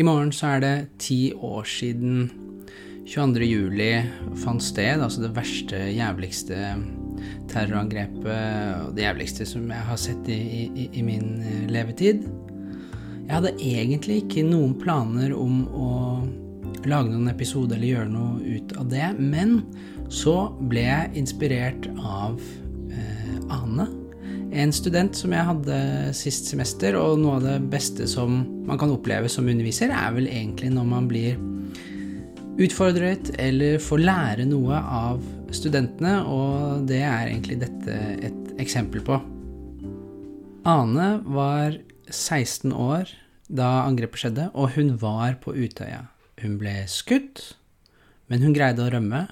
I morgen så er det ti år siden 22. juli fant sted, altså det verste, jævligste terrorangrepet og det jævligste som jeg har sett i, i, i min eh, levetid. Jeg hadde egentlig ikke noen planer om å lage noen episode eller gjøre noe ut av det, men så ble jeg inspirert av eh, Ane. En student som jeg hadde sist semester, og noe av det beste som man kan oppleve som underviser, er vel egentlig når man blir utfordret eller får lære noe av studentene, og det er egentlig dette et eksempel på. Ane var 16 år da angrepet skjedde, og hun var på Utøya. Hun ble skutt, men hun greide å rømme.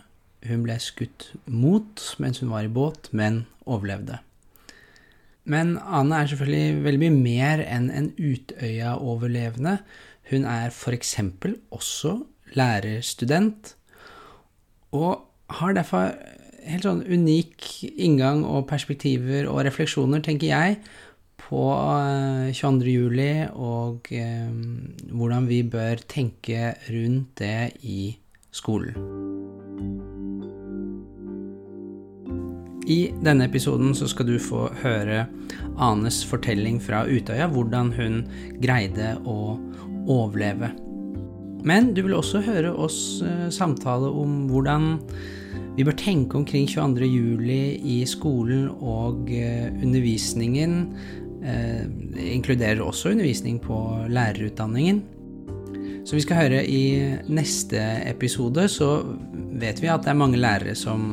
Hun ble skutt mot mens hun var i båt, men overlevde. Men Ane er selvfølgelig veldig mye mer enn en Utøya-overlevende. Hun er f.eks. også lærerstudent, og har derfor helt sånn unik inngang og perspektiver og refleksjoner, tenker jeg, på 22. Eh, juli og eh, hvordan vi bør tenke rundt det i skolen. I denne episoden så skal du få høre Anes fortelling fra Utøya, hvordan hun greide å overleve. Men du vil også høre oss uh, samtale om hvordan vi bør tenke omkring 22.07. i skolen og uh, undervisningen. Det inkluderer også undervisning på lærerutdanningen. Som vi skal høre i neste episode, så vet vi at det er mange lærere som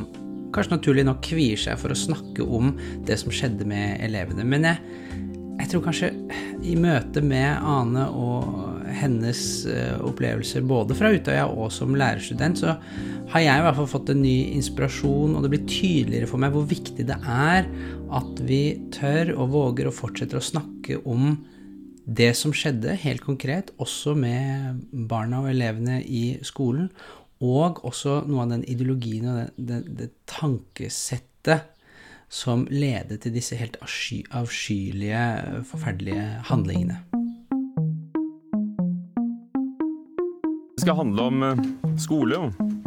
kanskje naturlig nok kvier seg for å snakke om det som skjedde med elevene. Men jeg, jeg tror kanskje i møte med Ane og hennes uh, opplevelser både fra Utøya og som lærerstudent, så har jeg i hvert fall fått en ny inspirasjon, og det blir tydeligere for meg hvor viktig det er at vi tør og våger å fortsette å snakke om det som skjedde, helt konkret, også med barna og elevene i skolen, og også noe av den ideologien og det, det, det tankesettet som leder til disse helt avskyelige, forferdelige handlingene. Det skal handle om skole, skole,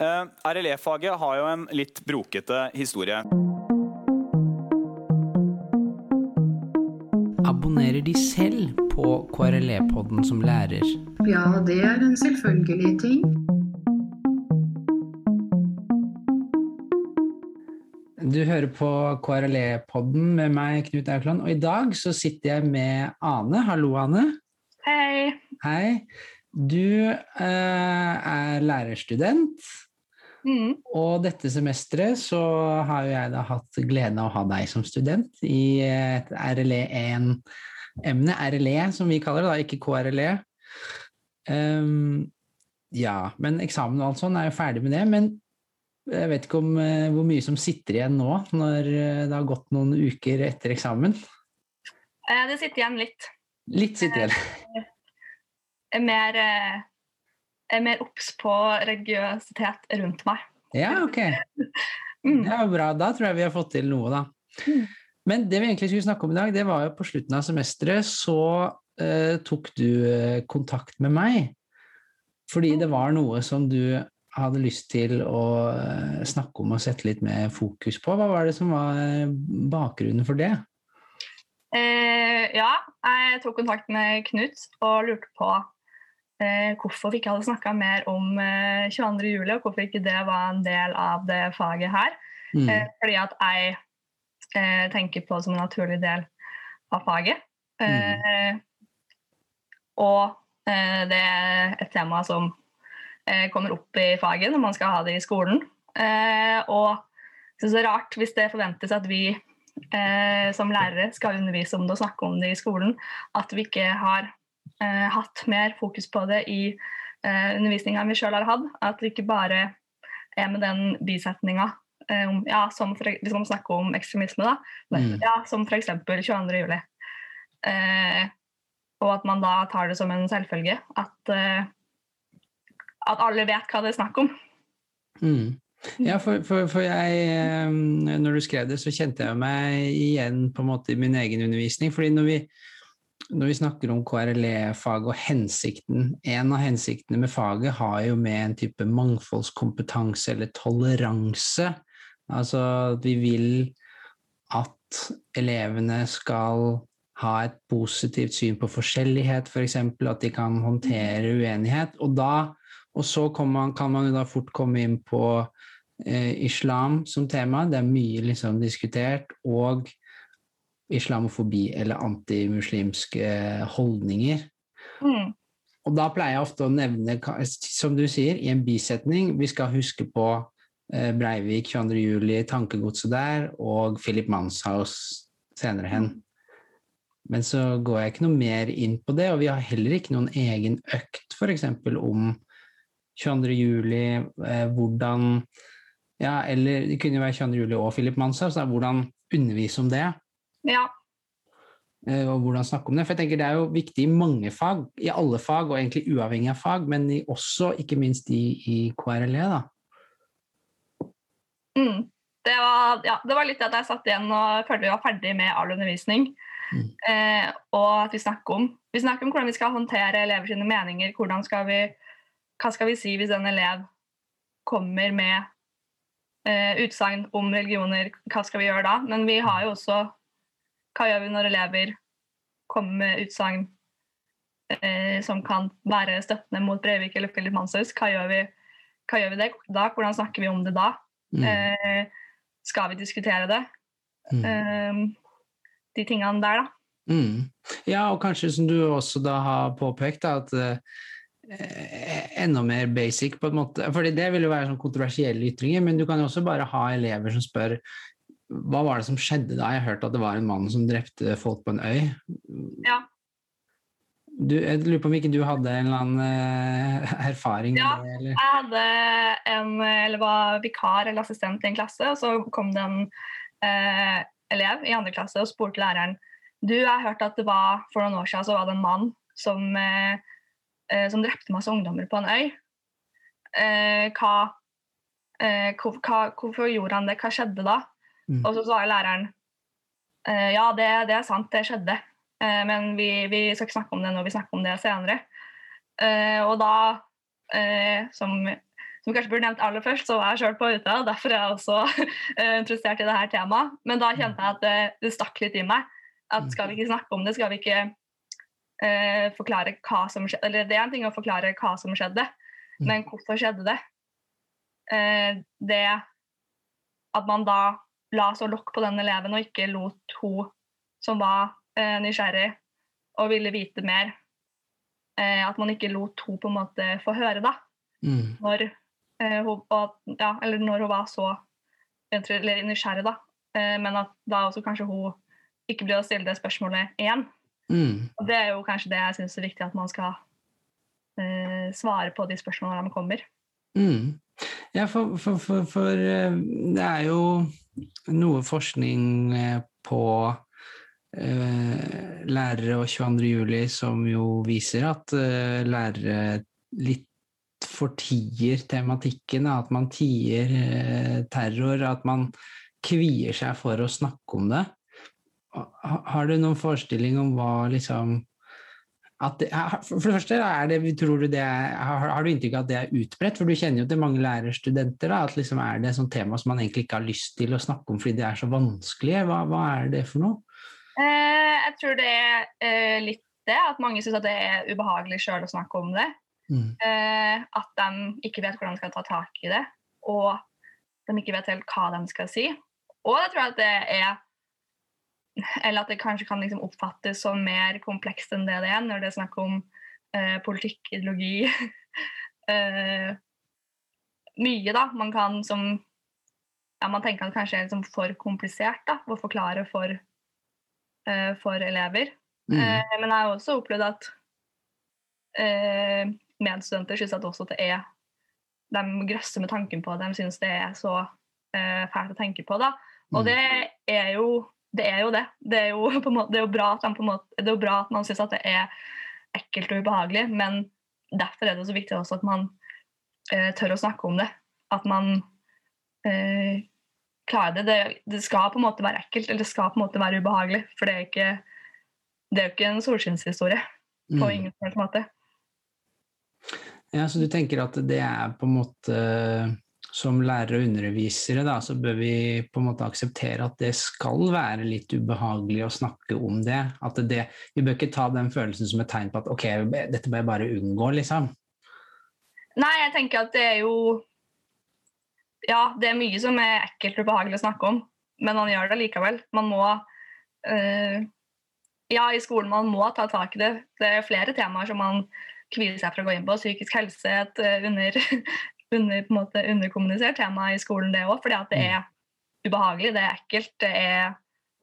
Eh, RLE-faget har jo en litt brokete historie. Abonnerer de selv på KRLE-podden som lærer? Ja, det er en selvfølgelig ting. Du hører på KRLE-podden med meg, Knut Aukland, og i dag så sitter jeg med Ane. Hallo, Ane. Hei. Hei. Du eh, er lærerstudent. Mm. Og dette semesteret så har jo jeg da hatt gleden av å ha deg som student i et RLE1-emne, RLE som vi kaller det, da, ikke KRLE. Um, ja, men eksamen og alt sånt er jo ferdig med det. Men jeg vet ikke om uh, hvor mye som sitter igjen nå, når uh, det har gått noen uker etter eksamen? Uh, det sitter igjen litt. Litt sitter igjen. Er mer, eh, er mer obs på religiøsitet rundt meg. Ja, ok. Mm. Det er bra. Da tror jeg vi har fått til noe, da. Mm. Men det vi egentlig skulle snakke om i dag, det var jo på slutten av semesteret så uh, tok du uh, kontakt med meg. Fordi det var noe som du hadde lyst til å uh, snakke om og sette litt mer fokus på. Hva var det som var bakgrunnen for det? Eh, ja, jeg tok kontakt med Knut og lurte på eh, hvorfor vi ikke hadde snakka mer om eh, 22.07, og hvorfor ikke det var en del av det faget her. Mm. Eh, fordi at jeg eh, tenker på det som en naturlig del av faget. Mm. Og det er et tema som kommer opp i faget når man skal ha det i skolen. og jeg syns det er rart hvis det forventes at vi eh, som lærere skal undervise om det og snakke om det i skolen, at vi ikke har eh, hatt mer fokus på det i eh, undervisninga vi sjøl har hatt. At det ikke bare er med den bisetninga eh, ja, som for, hvis man snakker om ekstremisme, da. Mm. Ja, som f.eks. 22. juli. Eh, og at man da tar det som en selvfølge at, eh, at alle vet hva det er snakk om. Mm. Ja, for, for, for jeg eh, Når du skrev det, så kjente jeg meg igjen på en måte i min egen undervisning. fordi når vi, når vi snakker om KRLE-faget og hensikten En av hensiktene med faget har jo med en type mangfoldskompetanse eller toleranse. Altså vi vil at elevene skal ha et positivt syn på forskjellighet, f.eks. For at de kan håndtere uenighet. Og, da, og så man, kan man jo da fort komme inn på eh, islam som tema. Det er mye liksom diskutert. Og islamofobi eller antimuslimske holdninger. Mm. Og da pleier jeg ofte å nevne, som du sier, i en bisetning Vi skal huske på Breivik Breivik 22.07, tankegodset der, og Philip Manshaus senere hen. Men så går jeg ikke noe mer inn på det, og vi har heller ikke noen egen økt f.eks. om 22.07, juli, hvordan Ja, eller det kunne jo være 22.07 og Philip Manshaus, hvordan undervise om det. Ja. Eh, og hvordan snakke om det. For jeg tenker det er jo viktig i mange fag, i alle fag, og egentlig uavhengig av fag, men i, også ikke minst i, i KRLE, da. Mm. Det, var, ja, det var litt at jeg satt igjen og følte vi var ferdig med all undervisning. Mm. Eh, og at vi snakker om Vi snakker om hvordan vi skal håndtere elever sine meninger. Skal vi, hva skal vi si hvis en elev kommer med eh, utsagn om religioner? Hva skal vi gjøre da? Men vi har jo også Hva gjør vi når elever kommer med utsagn eh, som kan være støttende mot Breivik eller Philip Manshaus? Hva, hva gjør vi det da? Hvordan snakker vi om det da? Mm. Eh, skal vi diskutere det? Mm. Eh, de tingene der, da. Mm. Ja, og kanskje som du også da har påpekt, da, at eh, enda mer basic, på en måte. Fordi det vil jo være sånn kontroversielle ytringer, men du kan jo også bare ha elever som spør hva var det som skjedde da? Jeg hørte at det var en mann som drepte folk på en øy. Ja. Du, jeg lurer på om ikke du hadde en eller annen eh, erfaring Ja, med det? Eller? Jeg hadde en, eller var vikar eller assistent i en klasse, og så kom det en eh, elev i andre klasse og spurte læreren du, jeg har hørt at det var for noen år siden så var det en mann som, eh, eh, som drepte masse ungdommer på en øy. Eh, hva, eh, hva, hvorfor gjorde han det? Hva skjedde da? Mm. Og så svarer læreren eh, ja, det, det, er sant, det skjedde. Eh, men vi, vi, skal ikke snakke om det nå, vi snakker om det senere. Eh, og da, som, som kanskje burde nevnt aller først, så var jeg sjøl på UTA, og derfor er jeg også interessert i dette temaet. Men da kjente jeg at det, det stakk litt i meg. At skal vi ikke snakke om det, skal vi ikke eh, forklare hva som skjedde Eller det er en ting å forklare hva som skjedde, Mm. men hvorfor skjedde det? Eh, det at man da la så lokk på den eleven og ikke lot hun som var eh, nysgjerrig og ville vite mer, eh, at man ikke lot hun på en måte få høre, da. Mm. Når, eh, hun, og, ja, eller når hun var så eller nysgjerrig, da. Eh, men at da også kanskje hun ikke blir å stille det spørsmålet igjen. Mm. Og det er jo kanskje det jeg syns er viktig, at man skal eh, svare på de spørsmålene de kommer. Mm. Ja, for, for, for, for, eh, det er jo noe forskning eh, på eh, lærere og 22. juli som jo viser at eh, lærere litt fortier tematikken, at man tier eh, terror, at man kvier seg for å snakke om det. Har du noen forestilling om hva liksom det, er- For det første, det, tror du det har, har du inntrykk av at det er utbredt? For du kjenner jo til mange lærerstudenter. Da, at liksom er det et sånt tema som man egentlig ikke har lyst til å snakke om fordi det er så vanskelig? Hva, hva er det for noe? Eh, jeg tror det er eh, litt det, at mange syns det er ubehagelig sjøl å snakke om det. Mm. Eh, at de ikke vet hvordan de skal ta tak i det, og de ikke vet helt hva de skal si. Og jeg tror at det er Eller at det kanskje kan liksom oppfattes som mer komplekst enn det det er, når det er snakk om eh, politikk, ideologi eh, Mye, da. Man kan som ja, Man tenker at det kanskje er liksom for komplisert da, å forklare for, eh, for elever. Mm. Eh, men jeg har også opplevd at eh, medstudenter syns at også at det er De grøsser med tanken på det, de syns det er så eh, fælt å tenke på. da. Og Mm. det er jo det. Er jo det. Det, er jo måte, det er jo bra at, på måte, det er jo bra at man syns at det er ekkelt og ubehagelig, men derfor er det så viktig også at man eh, tør å snakke om det. At man eh, klarer det. det. Det skal på en måte være ekkelt, eller det skal på en måte være ubehagelig. For det er, ikke, det er jo ikke en solskinnshistorie på Mm. ingen måte. Ja, så du tenker at det er på en måte Som lærere og undervisere, da, så bør vi på en måte akseptere at det skal være litt ubehagelig å snakke om det. At det vi bør ikke ta den følelsen som et tegn på at ok, dette bør jeg bare unngå, liksom. Nei, jeg tenker at det er jo Ja, det er mye som er ekkelt og ubehagelig å snakke om, men man gjør det likevel. Man må øh, Ja, i skolen man må ta tak i det. Det er flere temaer som man kvier seg for å gå inn på. Psykisk helse er et eh, under, under, på en måte underkommunisert tema i skolen, det òg. Fordi at det er ubehagelig, det er ekkelt, det er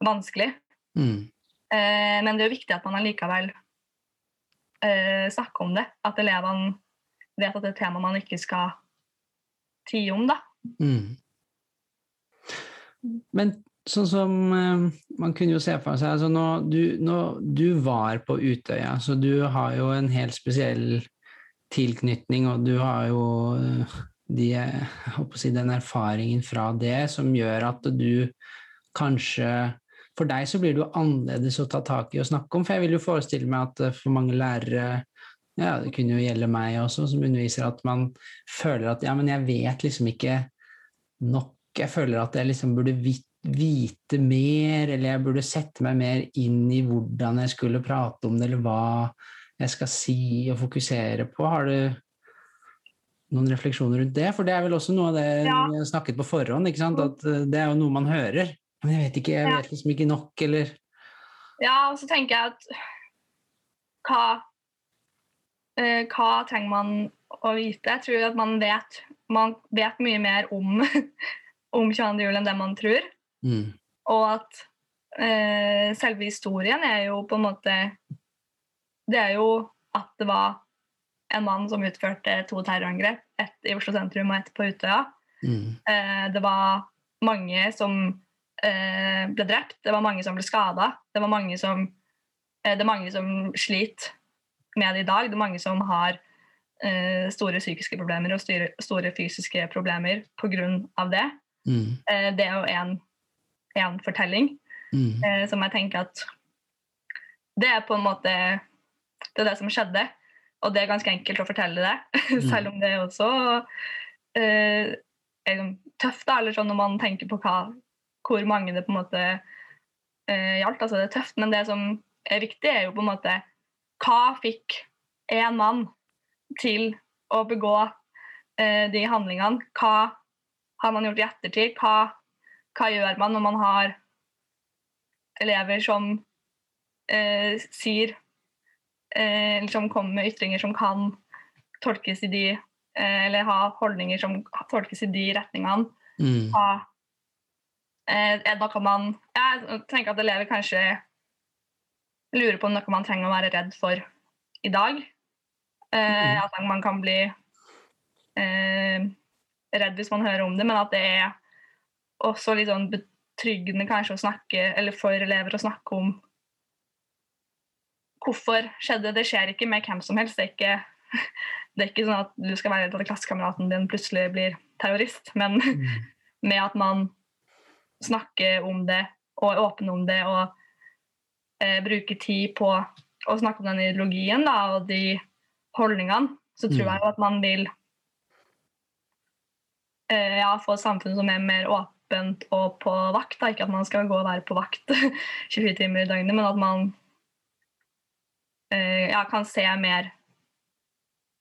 vanskelig. Mm. Eh, men det er jo viktig at man allikevel eh, snakker om det. At elevene vet at det er et tema man ikke skal tie om. da. Mm. Men sånn som eh, man kunne jo se for seg altså nå, du, nå, du var på Utøya, så du har jo en helt spesiell tilknytning, og du har jo eh, de, si, den erfaringen fra det som gjør at du kanskje For deg så blir det jo annerledes å ta tak i og snakke om, for jeg vil jo forestille meg at eh, for mange lærere ja, det kunne jo gjelde meg også som underviser, at man føler at ja, men jeg vet liksom ikke nok. Jeg føler at jeg liksom burde vite mer, eller jeg burde sette meg mer inn i hvordan jeg skulle prate om det, eller hva jeg skal si og fokusere på. Har du noen refleksjoner rundt det? For det er vel også noe av det Ja. vi har snakket på forhånd, at eh, det er jo noe man hører. Men jeg vet ikke, jeg vet liksom ikke nok, eller Ja, og så tenker jeg at hva, eh, hva trenger man å vite? Jeg tror at man vet, man vet mye mer om, om 22. jul enn det man tror. mm. Og at eh, selve historien er jo på en måte Det er jo at det var en mann som utførte to terrorangrep. Ett i Oslo sentrum og ett på Utøya. Mm. Eh, det var mange som eh, ble drept, det var mange som ble skada. Det, var mange som, eh, det er mange som sliter med det i dag. Det er mange som har eh, store psykiske problemer og store fysiske problemer pga. det. Mm. Eh, det er jo en, en fortelling Mm. som jeg tenker at det er på en måte det er det som skjedde. Og det er ganske enkelt å fortelle det, selv om det er også eh, er tøft, da, eller sånn når man tenker på hva, hvor mange det på en måte eh, gjaldt. Altså det er tøft, men det som er viktig, er jo på en måte hva fikk en mann til å begå eh, de handlingene? Hva har man gjort i ettertid? Hva, hva gjør man når man har elever som eh, sier eh, liksom som kommer med ytringer som kan tolkes i de eh, Eller ha holdninger som tolkes i de retningene. Mm. Ha, eh, det noe man Jeg tenker at elever kanskje lurer på noe man trenger å være redd for i dag. Eh, At man kan bli eh, redd hvis man hører om det, men at det er også litt sånn betryggende kanskje å snakke, eller for elever å snakke om hvorfor skjedde det. skjer ikke med hvem som helst. Det er ikke, det er ikke sånn at du skal være redd at klassekameraten din plutselig blir terrorist, men med at man snakker om det og er åpen om det og eh, bruker tid på å snakke om den ideologien da, og de holdningene, så tror Mm. jeg at man vil eh, ja, få et samfunn som er mer åpent og på vakt. Da. Ikke at man skal gå og være på vakt 24 timer i døgnet, men at man ja, kan se mer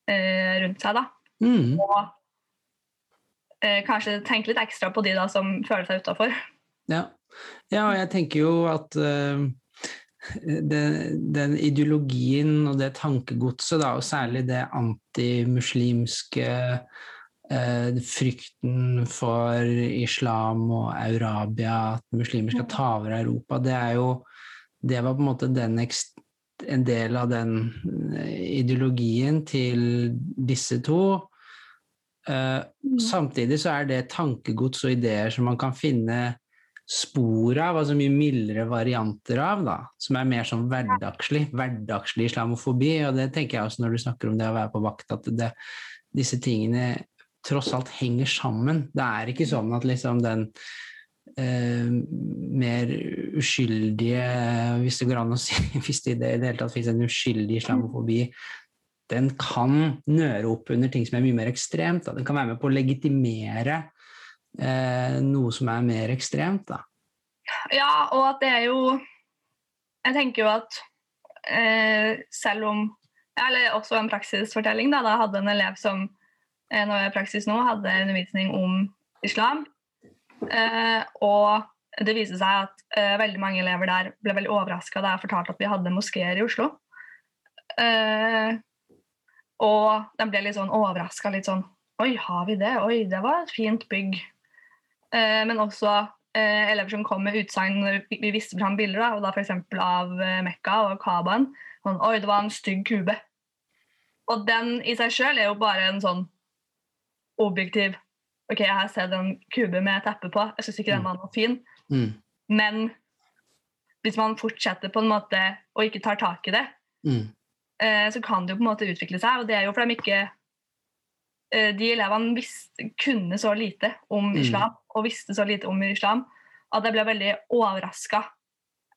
eh, rundt seg. Da. Mm. Og eh, kanskje tenke litt ekstra på de da, som føler seg utafor. Ja. ja, jeg tenker jo at uh, den, den ideologien og det tankegodset, da, og særlig det antimuslimske uh, frykten for islam og Eurabia, at muslimer skal ta over Europa, det er jo Det var på en måte den ekst, en del av den eh, ideologien til disse to. Eh, samtidig så er det tankegods og ideer som man kan finne spor av, altså mye mildere varianter av, da, som er mer sånn hverdagslig, hverdagslig islamofobi. Og det tenker jeg også når du snakker om det å være på vakt, at det, disse tingene tross alt henger sammen. Det er ikke sånn at liksom den eh, mer uskyldige, hvis det går an å si, hvis det i det hele tatt finnes en uskyldig islamofobi, den kan nøre opp under ting som er mye mer ekstremt. Da. Den kan være med på å legitimere eh, noe som er mer ekstremt. Da. Ja, og at det er jo Jeg tenker jo at eh, selv om Eller også en praksisfortelling. Da, da hadde en elev som eh, når jeg er praksis nå, hadde undervisning om islam. Eh, og det viste seg at eh, veldig mange elever der ble veldig overraska da jeg fortalte at vi hadde moskeer i Oslo. Eh, og de ble litt sånn overraska. Litt sånn Oi, har vi det? Oi, det var et fint bygg. Men også elever som kom med utsagn vi, visste fram bilder, da, og da f.eks. av Mekka og Kabaen. Sånn, Oi, det var en stygg kube. Og den i seg sjøl er jo bare en sånn objektiv OK, jeg har sett en kube med teppe på, jeg syns ikke den var noe fin. Mm. Men hvis man fortsetter på en måte og ikke tar tak i det, Mm. eh, så kan det jo på en måte utvikle seg. Og det er jo fordi de ikke eh, De elevene visste, kunne så lite om Mm. islam, og visste så lite om islam, at jeg ble veldig overraska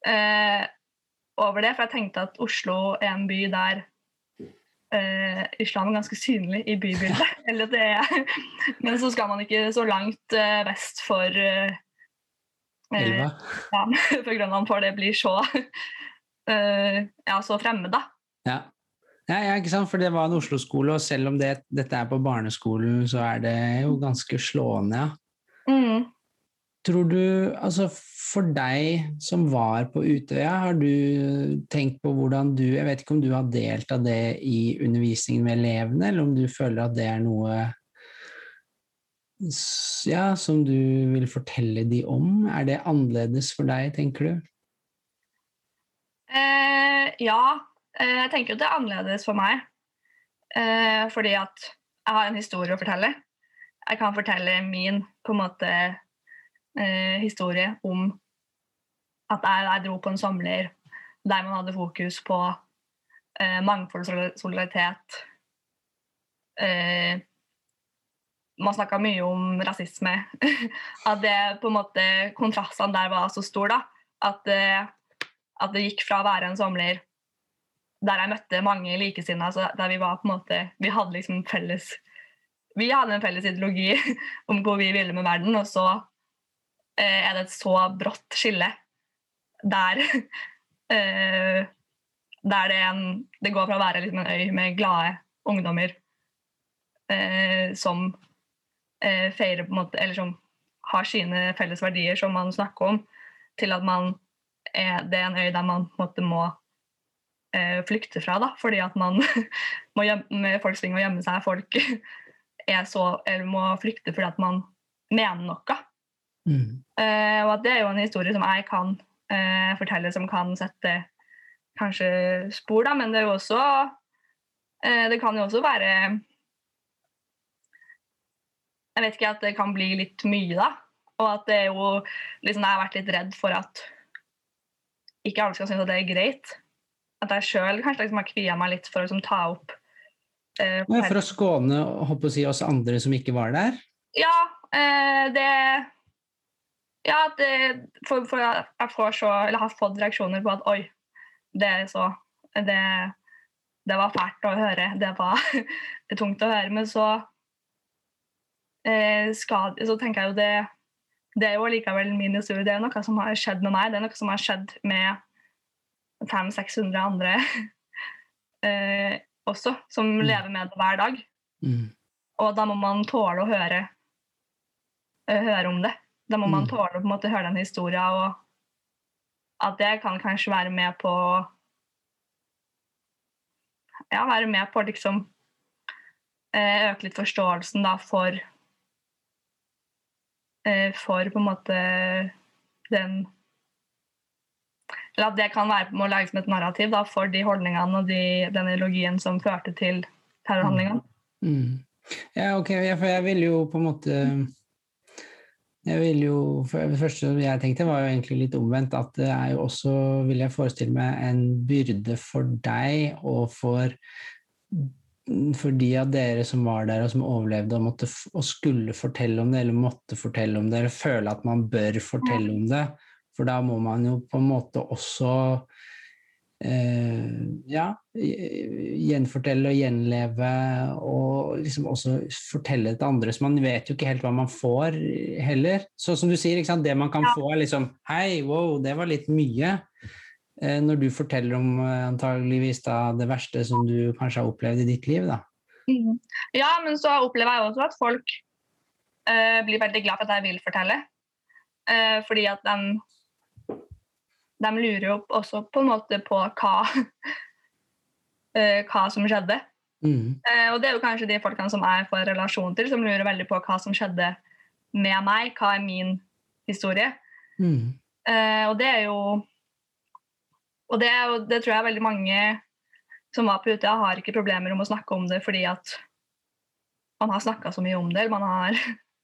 eh, over det. For jeg tenkte at Oslo er en by der eh, islam ganske synlig i bybildet. Eller det er, men så skal man ikke så langt eh, vest for eh, eh, Elva. ja, for Grønland, for det blir så eh, ja, så fremmed, da. Ja. Ja, ja, ikke sant? For det var en Oslo-skole, og selv om det, dette er på barneskolen, så er det jo ganske slående, ja. Mm. Tror du, altså for deg som var på Utøya, har du tenkt på hvordan du Jeg vet ikke om du har delt av det i undervisningen med elevene, eller om du føler at det er noe ja, som du vil fortelle de om? Er det annerledes for deg, tenker du? Eh, ja, eh, jeg tenker at det er annerledes for meg. Eh, fordi at jeg har en historie å fortelle. Jeg kan fortelle min på en måte eh, historie om at jeg, jeg dro på en samler der man hadde fokus på eh, mangfold og solidaritet. Eh, man snakka mye om rasisme. at det på en måte kontrastene der var så store. da, at eh, at det gikk fra å være en samler der jeg møtte mange likesinnede, der vi var på en måte Vi hadde liksom felles Vi hadde en felles ideologi om hvor vi ville med verden, og så er det et så brått skille der eh, Der det, en, det går fra å være en øy med glade ungdommer eh, som eh, feirer på en måte Eller som har sine felles verdier som man snakker om, til at man er, det er en øy der man på en måte må eh, flykte fra, da, fordi at man må gjemme, folk springer og gjemmer seg. Folk så, må flykte fordi at man mener noe. Mm. Eh, og at det er jo en historie som jeg kan uh, fortelle, som kan sette kanskje spor, da, men det er jo også uh, Det kan jo også være Jeg vet ikke at det kan bli litt mye, da. Og at det er jo liksom, Jeg har vært litt redd for at ikke alle skal synes at det er greit. At jeg sjøl kanskje liksom har kvia meg litt for å liksom, ta opp For å skåne håper å si, oss andre som ikke var der? Ja, det Ja, det for, for jeg får så Eller har fått reaksjoner på at oi, det er så Det, det var fælt å høre. Det var det tungt å høre. Men så eh, skal, så tenker jeg jo det Det er jo likevel min historie. Det er noe som har skjedd med meg. Det er noe som har skjedd med 500-600 andre eh, også, som lever med det hver dag. Mm. Og da må man tåle å høre, eh, høre om det. Da må man Mm. tåle å på en måte høre den historien, og at det kan kanskje være med på Ja, være med på å liksom eh, øke litt forståelsen da for eh, For på en måte den eller at det kan være med å lage som et narrativ da, for de holdningene og de, den ideologien som førte til terrorhandlingene. Mm. Ja, ok, for jeg vil jo på en måte jeg vil jo, for Det første jeg tenkte, var jo egentlig litt omvendt. At det er jo også, vil jeg forestille meg, en byrde for deg og for, for de av dere som var der og som overlevde og, måtte, og skulle fortelle om det, eller måtte fortelle om det, eller føle at man bør fortelle om det. For da må man jo på en måte også ja, gjenfortelle og gjenleve, og liksom også fortelle det til andre. Så man vet jo ikke helt hva man får heller. Så som du sier, det man kan ja. få er liksom Hei, wow, det var litt mye. Eh, når du forteller om eh, antageligvis da, det verste som du kanskje har opplevd i ditt liv, da. Mm. Ja, men så opplever jeg også at folk uh, blir veldig glad for at jeg vil fortelle. Uh, fordi at de de lurer jo også på en måte på hva, uh, hva som skjedde. Mm. Uh, og det er jo kanskje de folkene som jeg får relasjon til, som lurer veldig på hva som skjedde med meg. Hva er min historie? Mm. Uh, og det er jo Og det, er jo, det tror jeg veldig mange som var på Utøya, har ikke problemer om å snakke om det fordi at man har snakka så mye om det. Man har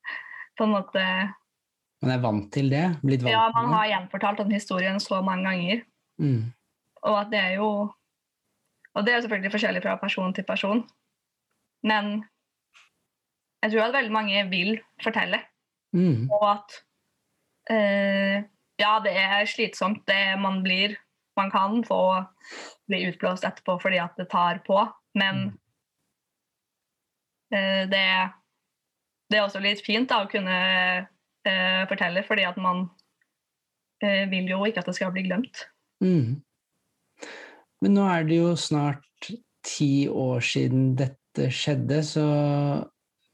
på en måte man er vant til det? Vant ja, man har gjenfortalt den historien så mange ganger. Mm. Og at det er jo Og det er selvfølgelig forskjellig fra person til person. Men jeg tror at veldig mange vil fortelle. Mm. Og at eh, ja, det er slitsomt. Det man blir Man kan få bli utblåst etterpå fordi at det tar på, men mm. eh, det, det er også litt fint da, å kunne forteller, fordi at man eh, vil jo ikke at det skal bli glemt. Mm. Men nå er det jo snart ti år siden dette skjedde, så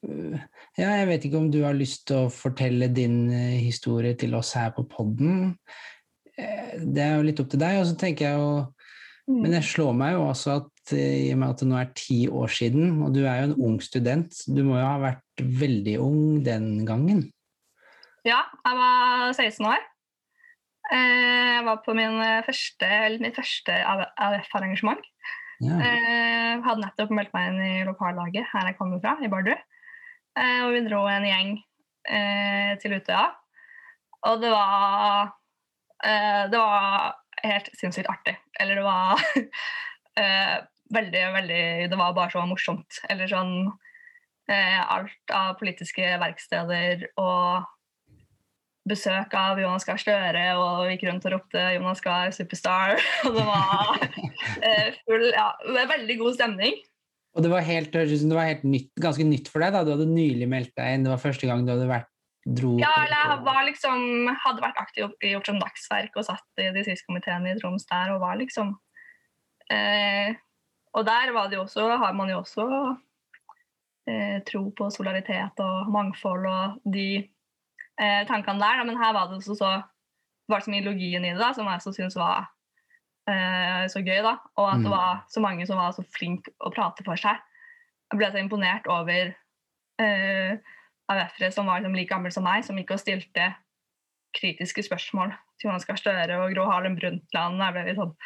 eh, ja, jeg vet ikke om du har lyst til å fortelle din eh, historie til oss her på podden. Eh, det er jo litt opp til deg. Og så tenker jeg jo. Men jeg slår meg jo også at i og med at det nå er ti år siden, og du er jo en ung student, du må jo ha vært veldig ung den gangen? Ja, jeg var 16 år. Eh, jeg var på min første, mitt første AUF-arrangement. Ja. Jeg eh, hadde nettopp meldt meg inn i lokallaget her jeg kommer fra, i Bardu. Eh, og vi dro en gjeng til Utøya. Og det var Det var helt sinnssykt artig. Eller det var veldig, veldig Det var bare så morsomt. Eller sånn Alt av politiske verksteder og besøk av Jonas Gahr Støre og gikk rundt og ropte 'Jonas Gahr, superstar'. Og det var eh, full Ja, det var veldig god stemning. Og det var helt, det var helt nytt, ganske nytt for deg? da, Du hadde nylig meldt deg inn? Det var første gang du hadde vært dro Ja, eller jeg var liksom, hadde vært aktiv i gjort som dagsverk og satt i distriktskomiteen i Troms der og var liksom eh, Og der var det jo også, har man jo også eh, tro på solidaritet og mangfold og de eh, tankene der. Da. Men her var det også så, var det så mye logien i det da, som jeg så syntes var eh, så gøy. da, Og at mm. det var så mange som var så flinke å prate for seg. Jeg ble så imponert over eh, AUF-ere som var liksom like gamle som meg, som gikk og stilte kritiske spørsmål til Jonas Gahr Støre og Gro Harlem Brundtland. Jeg ble litt sånn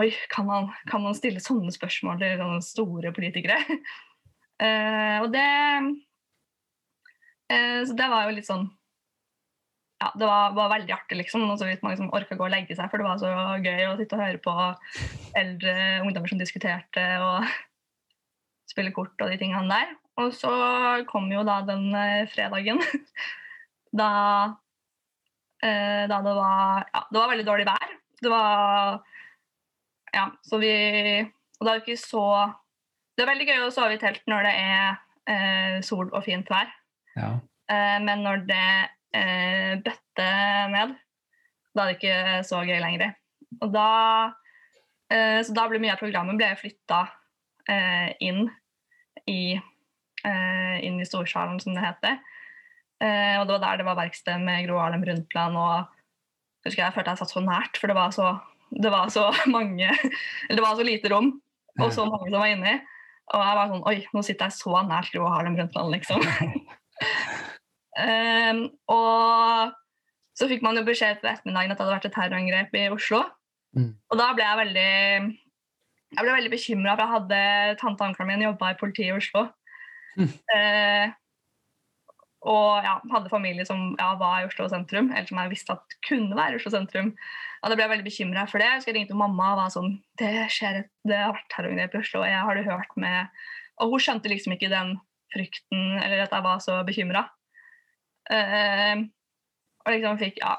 Oi, kan man, kan man stille sånne spørsmål til sånne store politikere? uh, og det uh, Så det var jo litt sånn ja, det var, var, veldig artig, liksom. Og så vidt som orka gå og legge seg, for det var så gøy å sitte og høre på eldre ungdommer som diskuterte og spille kort og de tingene der. Og så kom jo da den eh, fredagen da, eh, da det var Ja, det var veldig dårlig vær. Det var Ja, så vi Og det er jo ikke så Det er veldig gøy å sove i telt når det er eh, sol og fint vær. Ja. Eh, men når det eh, bøtte ned. Da er det ikke så gøy lenger. Og da, eh, så da ble mye av programmet ble flytta eh, inn, i, eh, inn i Storsalen, som det heter. Eh, og det var der det var verksted med Gro Harlem Brundtland. og jeg husker jeg følte jeg satt så nært, for det var så, det var så mange Eller det var så lite rom, og så mange som var inni. Og jeg var sånn Oi, nå sitter jeg så nært Gro Harlem Brundtland, liksom. Um, og så fikk man jo beskjed på ettermiddagen at det hadde vært et terrorangrep i Oslo. Mm. Og da ble jeg veldig jeg ble veldig bekymra, for jeg hadde tante og onkelen min jobba i politiet i Oslo. Mm. Uh, og ja, hadde familie som ja, var i Oslo sentrum, eller som jeg visste at kunne være i Oslo sentrum. Og da ble jeg veldig bekymra for det. Jeg husker jeg ringte mamma og var sånn Det skjer et, det har vært terrorangrep i Oslo, og jeg har du hørt med Og hun skjønte liksom ikke den frykten, eller at jeg var så bekymra. Eh, og liksom fikk Ja.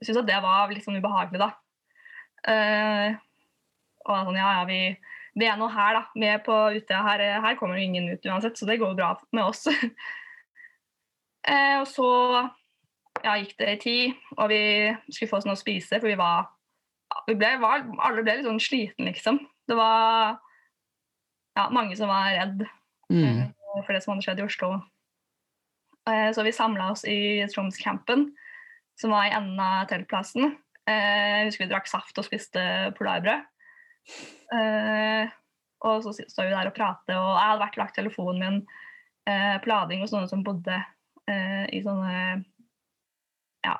Jeg syntes at det var litt sånn ubehagelig, da. Eh, og sånn, ja, ja, vi, vi er nå her, da. Vi er på Utøya. Her, her kommer jo ingen ut uansett, så det går bra med oss. eh, og så ja, gikk det ei tid, og vi skulle få oss noe å spise, for vi var, vi ble, var Alle ble litt sånn sliten, liksom. Det var ja, mange som var redd Mm. eh, for det som hadde skjedd i Oslo. Eh, så vi samla oss i Tromscampen, som var i enden av teltplassen. Eh, jeg husker vi drakk saft og spiste polarbrød. Eh, og så står vi der og prater, og jeg hadde vært lagt telefonen min på lading hos noen som bodde i sånne ja,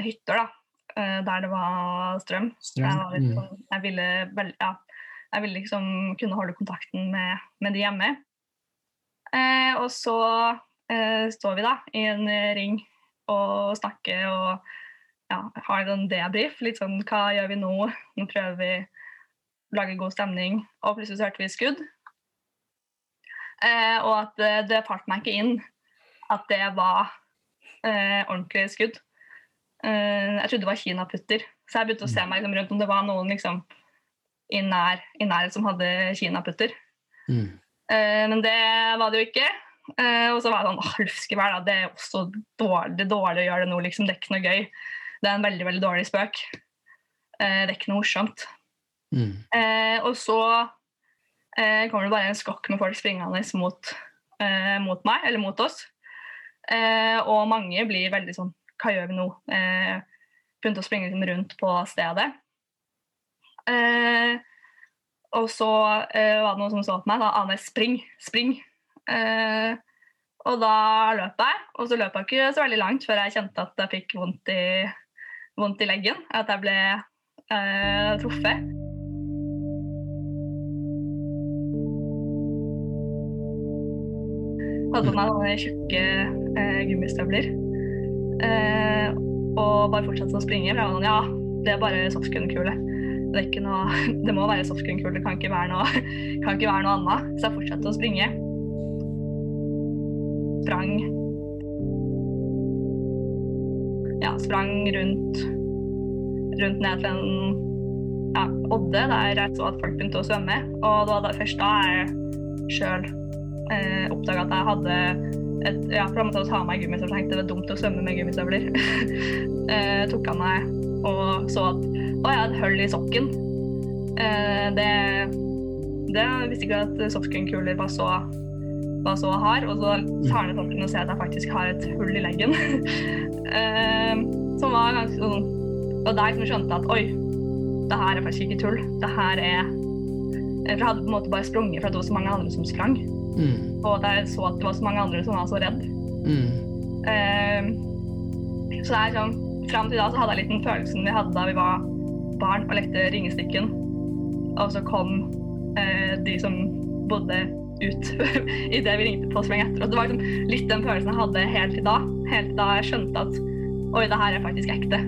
hytter, da. der det var strøm. Strøm, Jeg, var sånn, jeg, ville, ja, jeg ville liksom kunne holde kontakten med, med de hjemme. Eh, og så står vi da i en ring og snakker og ja, har en debrief. Litt sånn hva gjør vi nå? Nå prøver vi å lage god stemning. Og plutselig så hørte vi skudd. Eh, og at eh, det falt meg ikke inn at det var eh, ordentlige skudd. Eh, jeg trodde det var kinaputter, så jeg begynte å se meg liksom, rundt om det var noen liksom, i, nær, i nærhet som hadde kinaputter. Mm. Eh, men det var det jo ikke. Eh, og så var det sånn åh, da. Det er også dårlig, dårlig å gjøre det nå, liksom. Det er ikke noe gøy. Det er en veldig, veldig dårlig spøk. Eh, det er ikke noe morsomt. Mm. Eh, og så eh, kommer det bare en skokk med folk springende mot, eh, mot meg, eller mot oss. Eh, og mange blir veldig sånn Hva gjør vi nå? Eh, Begynte å springe liksom rundt på stedet. Eh, og så eh, var det noen som så på meg. Da Ane, spring! Spring! Eh, og da løp jeg, og så løp jeg ikke så veldig langt før jeg kjente at jeg fikk vondt i, vondt i leggen. At jeg ble eh, truffet. Hadde på meg tjukke eh, gummistøvler. Eh, og bare fortsatte å springe. For jeg var sånn, ja, det er bare softgun-kule. Det, det må være softgun-kule, det kan ikke være noe, noe annet. Så jeg fortsatte å springe. Sprang Ja, sprang rundt rundt ned til en ja, odde der jeg så at folk begynte å svømme. Og det var da, først da jeg sjøl eh, oppdaga at jeg hadde et, ja, for jeg måtte ta av meg gummistøvler. Tenkte det var dumt å svømme med gummistøvler. eh, tok av meg og så at å, jeg hadde hull i sokken. Eh, det, det jeg visste ikke at softgunkuler var så, var så hard. Og så tar ned sokken og ser at jeg faktisk har et hull i leggen. eh, som var ganske sånn Og der liksom skjønte at oi, det her er faktisk ikke tull. Det her er For jeg hadde på en måte bare sprunget for at det var så mange andre som sprang. Mm. Og at jeg så at det var så mange andre som var så redd. Mm. Uh, så det er sånn, Fram til da så hadde jeg litt den følelsen vi hadde da vi var barn og lekte ringestikken. Og så kom uh, de som bodde ut idet vi ringte på sprang etter Og Det var liksom litt den følelsen jeg hadde helt til da. Helt til da jeg skjønte at oi, det her er faktisk ekte.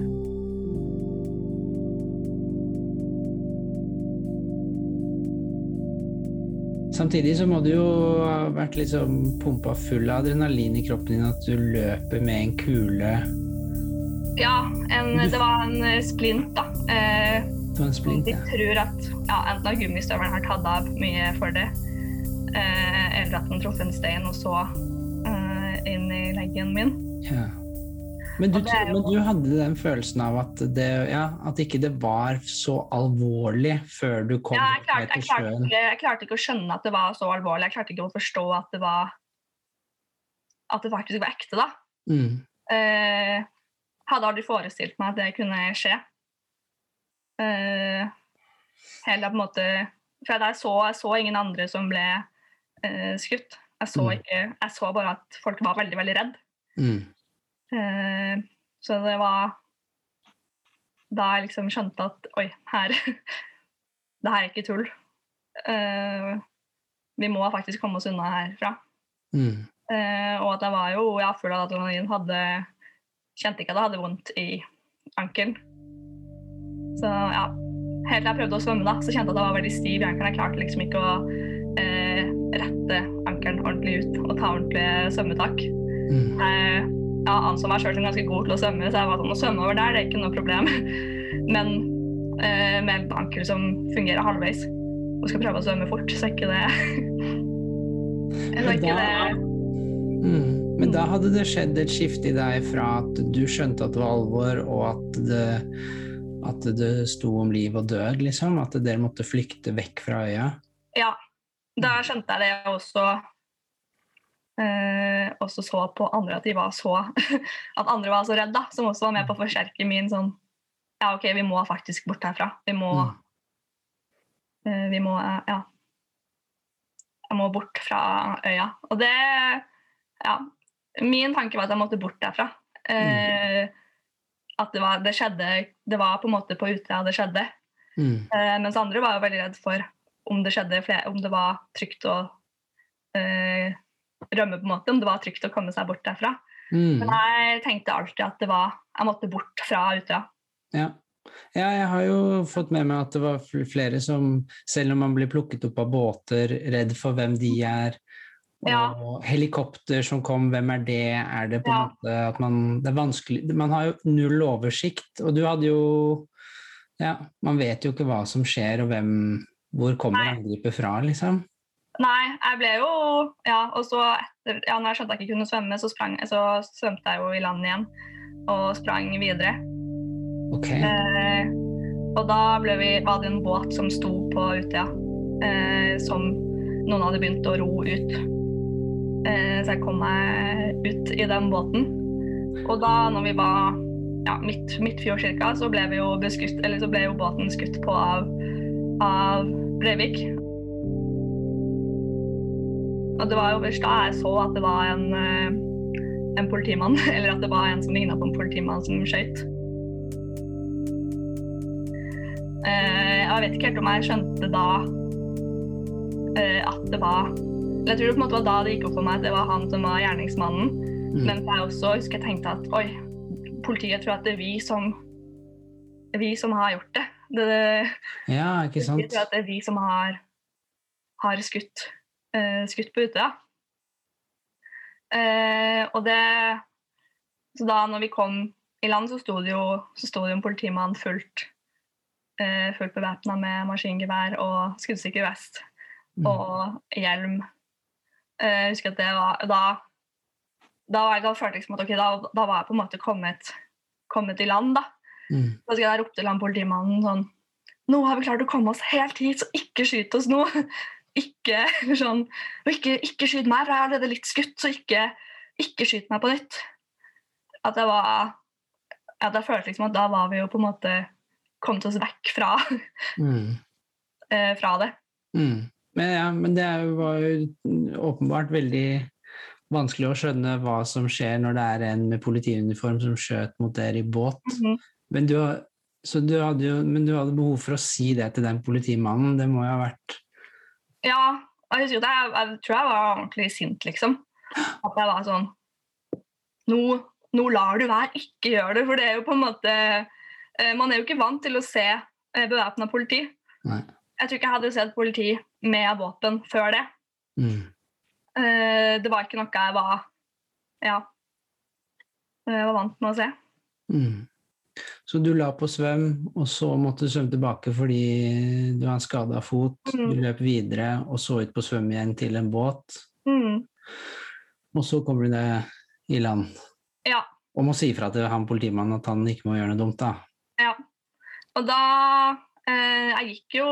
Samtidig så må du jo ha vært liksom pumpa full av adrenalin i kroppen din at du løper med en kule Ja, en, det var en eh, splint, da. Eh, på en splint. de tror at ja, enten har gummistøvelen har tatt av mye for det, eller at den traff en stein og så eh, inn i leggen min. Ja. Men, du, jo- men du hadde den følelsen av at det, ja, at ikke det var så alvorlig før du kom Ja, jeg, klarte, ned jeg, til klarte sjøen? ikke, jeg klarte ikke å skjønne at det var så alvorlig. Jeg klarte ikke å forstå at det var at det faktisk var ekte, da. Mm. Eh, hadde aldri forestilt meg at det kunne skje. Eh, hele på en måte For jeg så, jeg så ingen andre som ble eh, skutt. Jeg så, Mm. ikke, jeg så bare at folk var veldig, veldig redd. Mm. Eh, så det var da jeg liksom skjønte at oi, her Det her er ikke tull. Eh, vi må faktisk komme oss unna herfra. Mm. Eh, og at jeg var jo ja, full av adrenalin. Hadde, kjente ikke at jeg hadde vondt i ankelen. Så ja, helt til jeg prøvde å svømme, da, så kjente jeg at jeg var veldig stiv i ankelen. Jeg klarte liksom ikke å eh, rette ankelen ordentlig ut og ta ordentlige svømmetak. Mm. Jeg ja, anså meg sjøl som ganske god til å svømme, så jeg var sånn å svømme over der, det er ikke noe problem. Men eh, med en ankel som fungerer halvveis, og skal prøve å svømme fort, så er ikke det Jeg ikke det Mm. Men da hadde det skjedd et skifte i deg fra at du skjønte at det var alvor, og at det, at det sto om liv og død, liksom? At dere måtte flykte vekk fra øya? Ja. Da skjønte jeg det jeg også eh, også så på andre at de var så At andre var så redde, da. Som også var med på å forsterke min sånn Ja, OK, vi må faktisk bort herfra. Vi må eh, Vi må eh, Ja. Jeg må bort fra øya. Og det Ja. Min tanke var at jeg måtte bort derfra. Eh, At det, var, det skjedde Det var på en måte på Utøya det skjedde. Mm. Eh, mens andre var jo veldig redd for om det flere, om det var trygt å eh, rømme, på en måte, om det var trygt å komme seg bort derfra. Mm. Men jeg tenkte alltid at det var, jeg måtte bort fra Utøya. Ja. ja, jeg har jo fått med meg at det var flere som, selv om man blir plukket opp av båter, redd for hvem de er, og Ja. helikopter som kom, hvem er det? Er det på en Ja. måte at man Det er vanskelig Man har jo null oversikt, og du hadde jo Ja, man vet jo ikke hva som skjer, og hvem Hvor kommer angrepet fra, liksom? Nei, jeg ble jo Ja, og så etter Ja, når jeg skjønte jeg ikke kunne svømme, så, sprang, så svømte jeg jo i land igjen og sprang videre. Ok. Eh, og da vi, var det en båt som sto på Utøya, eh, som noen hadde begynt å ro ut. Eh, så jeg kom meg ut i den båten. Og da når vi var ja, midt, midtfjord cirka, så ble, vi jo beskutt, eller så ble jo båten skutt på av, av Breivik. Og det var jo først da jeg så at det var en, eh, en politimann, eller at det var en som ligna på en politimann som skøyt. Eh, jeg vet ikke helt om jeg skjønte da eh, at det var Jeg tror det på en måte var da det gikk opp for meg at det var han som var gjerningsmannen. Mm. Men jeg også husker jeg tenkte at oi, politiet tror at det er vi som vi som har gjort det. Det, Ja, ikke sant? det er vi som har, har skutt, uh, skutt på Utøya. Uh, og det Så da når vi kom i land, så sto det jo, så sto det jo en politimann fullt, uh, fullt bevæpna med maskingevær og skuddsikker vest Mm. og hjelm. Uh, jeg husker at det var Da, da, var jeg, da følte jeg liksom at ok, da, da var jeg på en måte kommet, kommet i land, da. Mm. Da husker jeg der ropte til han politimannen sånn Nå har vi klart å komme oss helt hit, så ikke skyt oss nå. Ikke sånn Og ikke, ikke skyt meg, for jeg er allerede litt skutt, så ikke, ikke skyt meg på nytt. At jeg var At jeg følte liksom at da var vi jo på en måte kommet oss vekk fra, Mm. eh, fra det. Mm. Men, ja, men det var jo åpenbart veldig vanskelig å skjønne hva som skjer når det er en med politiuniform som skjøt mot dere i båt. Mhm. Men du, så du hadde men du hadde behov for å si det til den politimannen. Det må jo ha vært Ja, jeg husker at jeg, jeg tror jeg var ordentlig sint, liksom. At jeg var sånn Nå, nå lar du være, ikke gjør det. For det er jo på en måte eh, Man er jo ikke vant til å se eh, bevæpna politi. Nei. Jeg tror ikke jeg hadde sett politi med våpen før det. Mm. Eh, det var ikke noe jeg var Ja. Jeg var vant med å se. Mm. Så du la på svøm, og så måtte du svømme tilbake fordi du har en skada fot. Mm. Du løp videre og så ut på svøm igjen til en båt. Mm. Og så kommer du deg i land Ja. og må si fra til han politimannen at han ikke må gjøre noe dumt. da. Ja. Og da eh, Jeg gikk jo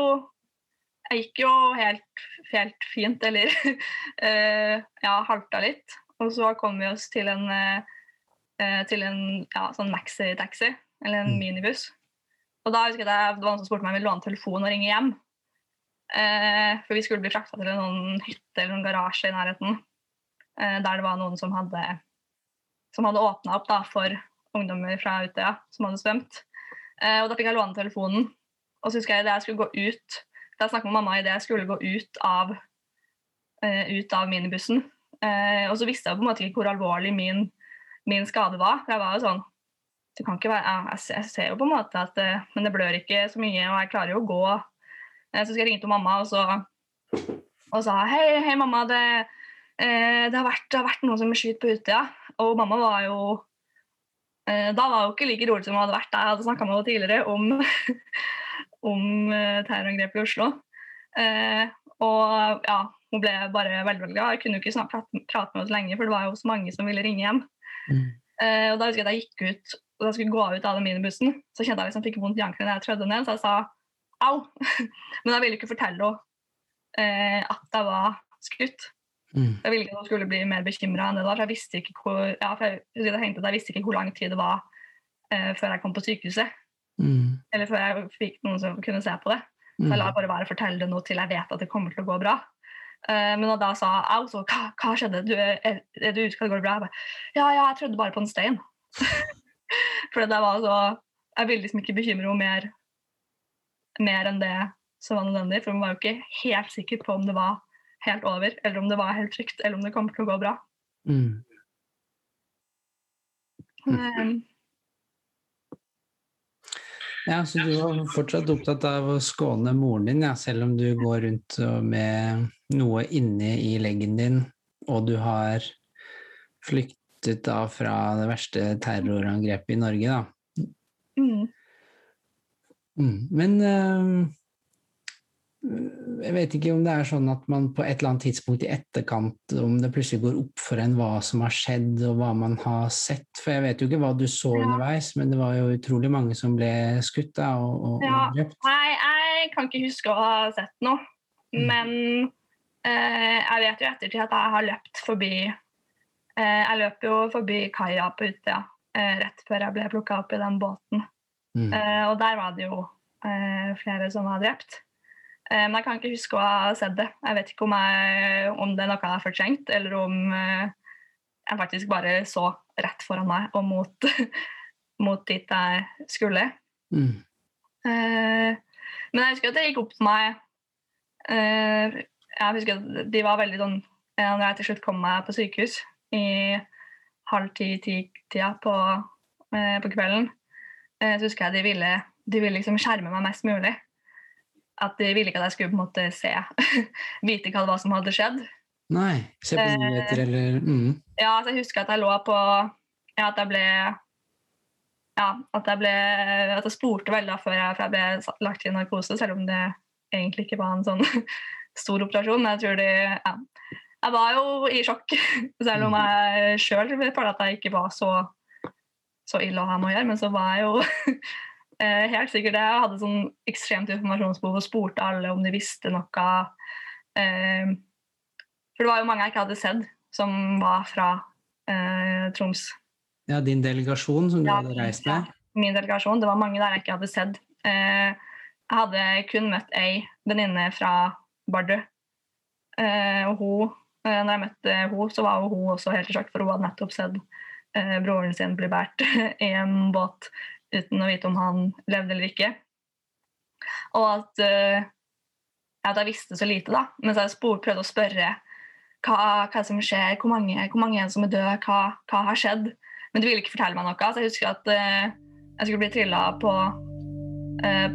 Jeg gikk jo helt, helt fint, eller eh, Ja, halta litt. Og så kom vi oss til en eh, til en ja, sånn maxi-taxi, eller en Mm. minibuss. Og da husker jeg at det var noen som spurte meg om jeg ville låne telefonen og ringe hjem. Eh, for vi skulle bli frakta til en hytte eller en garasje i nærheten. Eh, der det var noen som hadde, som hadde åpna opp da, for ungdommer fra Utøya som hadde svømt. Eh, og da fikk jeg låne telefonen. Og så husker jeg da jeg skulle gå ut Da jeg med mamma idet jeg skulle gå ut av, eh, ut av minibussen. Eh, og så visste jeg på en måte ikke hvor alvorlig min, min skade var. For jeg var jo sånn det kan ikke være, jeg, ser jo på en måte at eh, Men det blør ikke så mye, og jeg klarer jo å gå. Eh, så skal jeg ringe til mamma og, så, og sa hei, hei mamma, det, eh, det, har vært, det, har vært, noen som skyter på Utøya. Og mamma var jo eh, Da var hun ikke like rolig som hun hadde vært da jeg hadde snakka med henne tidligere om, om terrorangrepet i Oslo. Eh, og ja, hun ble bare veldig veldig glad. Jeg kunne jo ikke prate, prate med så lenge, for det var jo så mange som ville ringe hjem. Mm. og da husker jeg at jeg gikk ut og da skulle gå ut av den minibussen, så kjente jeg liksom fikk vondt i ankelen da jeg trødde ned, så jeg sa au. Men jeg ville ikke fortelle henne eh, at jeg var skutt. Mm. Jeg ville ikke at hun skulle bli mer bekymra enn det var. For jeg visste ikke hvor, ja, jeg, jeg, jeg, visste ikke hvor lang tid det var eh, før jeg kom på sykehuset. Mm. Eller før jeg fikk noen som kunne se på det. Så jeg lar mm. bare være å fortelle det nå til jeg vet at det kommer til å gå bra. Uh, men da sa au, så hva, hva skjedde? Du, er, er du ute? Går det bra? Jeg bare, ja, ja, jeg trodde bare på en stein. For det var så Jeg ville liksom ikke bekymre henne mer, mer enn det som var nødvendig. For hun var jo ikke helt sikker på om det var helt over, eller om det var helt trygt, eller om det kommer til å gå bra. Mm. Um, ja, Så du var fortsatt opptatt av å skåne moren din, ja, selv om du går rundt med noe inni i leggen din, og du har flykt, flyktet da fra det verste terrorangrepet i Norge, da. Mm. Mm. Men øh, jeg vet ikke om det er sånn at man på et eller annet tidspunkt i etterkant, om det plutselig går opp for en hva som har skjedd og hva man har sett. For jeg vet jo ikke hva du så ja. underveis, men det var jo utrolig mange som ble skutt da, og, og, ja. og drept. Nei, jeg kan ikke huske å ha sett noe. Mm. Men øh, jeg vet jo ettertid at jeg har løpt forbi jeg løp jo forbi kaia på Utøya eh, rett før jeg ble plukka opp i den båten. Mm. Eh, og der var det jo flere som var drept. Men jeg kan ikke huske å ha sett det. Jeg vet ikke om, jeg, om det er noe jeg har fortrengt, eller om jeg faktisk bare så rett foran meg og mot, mot dit jeg skulle. Mm. Men jeg husker at det gikk opp for meg Jeg husker at de var veldig sånn Når jeg til slutt kom meg på sykehus, i halv ti-ti-tida på, eh, på, kvelden, eh, så husker jeg de ville, de ville liksom skjerme meg mest mulig. At de ville ikke at jeg skulle på en måte se, vite hva det var som hadde skjedd. Nei, se på nyheter eh, eller mm. Ja, altså jeg husker at jeg lå på ja, At jeg ble ja, at jeg ble at jeg spurte veldig før jeg, jeg ble lagt i narkose, selv om det egentlig ikke var en sånn stor operasjon. Jeg tror de, ja, jeg var jo i sjokk, selv om jeg sjøl følte at jeg ikke var så, så ille å ha med å gjøre. Men så var jeg jo eh, helt sikkert det. Jeg hadde sånn ekstremt informasjonsbehov og spurte alle om de visste noe. Eh, for det var jo mange jeg ikke hadde sett, som var fra eh, Troms. Ja, din delegasjon som du ja, hadde reist med? Ja, min delegasjon. Det var mange der jeg ikke hadde sett. jeg hadde kun møtt ei venninne fra Bardu. og hun når jeg møtte henne, så var hun også helt i sjokk, for hun hadde nettopp sett eh, broren sin bli båret i en båt uten å vite om han levde eller ikke. Og at, uh, at jeg visste så lite, da. Mens jeg spor, prøvde å spørre hva, hva som skjer, hvor mange, hvor mange som er døde, hva, hva, har skjedd. Men de ville ikke fortelle meg noe. Så jeg husker at jeg skulle bli trilla på,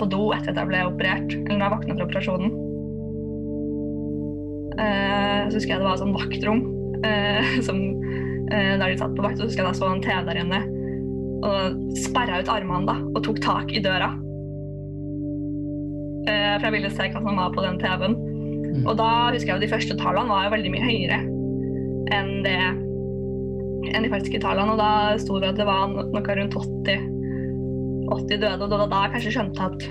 på do etter at jeg ble operert, eller når jeg våkna fra operasjonen. Uh, så husker jeg det var et sånn vaktrom uh, som, uh, der de satt på vakt. Og Så husker jeg da så en TV der inne og sperra ut armene da, og tok tak i døra. for jeg ville se hva som var på den TV-en. Mm. Og da husker jeg at de første tallene var jo veldig mye høyere enn det enn de faktiske tallene. Og da sto det at det var noe rundt 80, 80 døde. Og da, var da kanskje skjønte at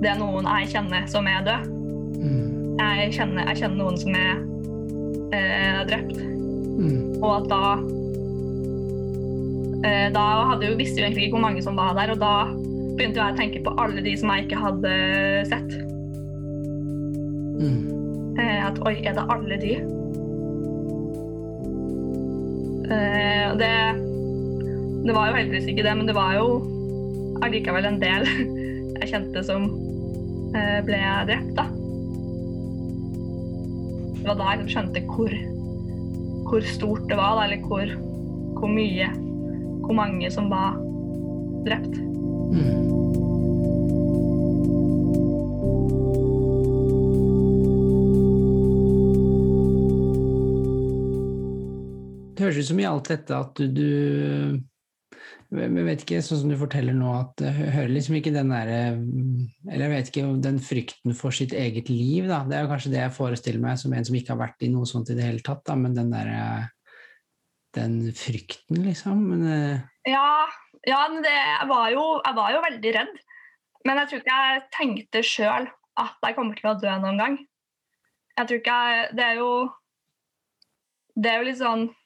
det er noen jeg kjenner som er død. Mm jeg kjenner, jeg kjenner noen som er eh, drept. Mm. Og at da eh, Da hadde jo, visste jo egentlig ikke hvor mange som var der, og da begynte jeg å tenke på alle de som jeg ikke hadde sett. Mm. Eh, at oi, er det alle de? Eh, det, det var jo heldigvis ikke det, men det var jo allikevel en del jeg kjente som eh, ble drept, da. Det var da jeg skjønte hvor, hvor stort det var, eller hvor, hvor mye Hvor mange som var drept. Det høres ut som i alt dette at du jeg vet ikke, sånn som du forteller nå, at jeg hører liksom ikke den derre Eller jeg vet ikke den frykten for sitt eget liv, da. Det er jo kanskje det jeg forestiller meg som en som ikke har vært i noe sånt i det hele tatt, da, men den derre Den frykten, liksom. Men, eh, Ja, ja det, jeg, var jo, jeg var jo veldig redd. Men jeg tror ikke jeg tenkte sjøl at jeg kommer til å dø noen gang. Jeg tror ikke jeg Det er jo Det er jo litt sånn eh,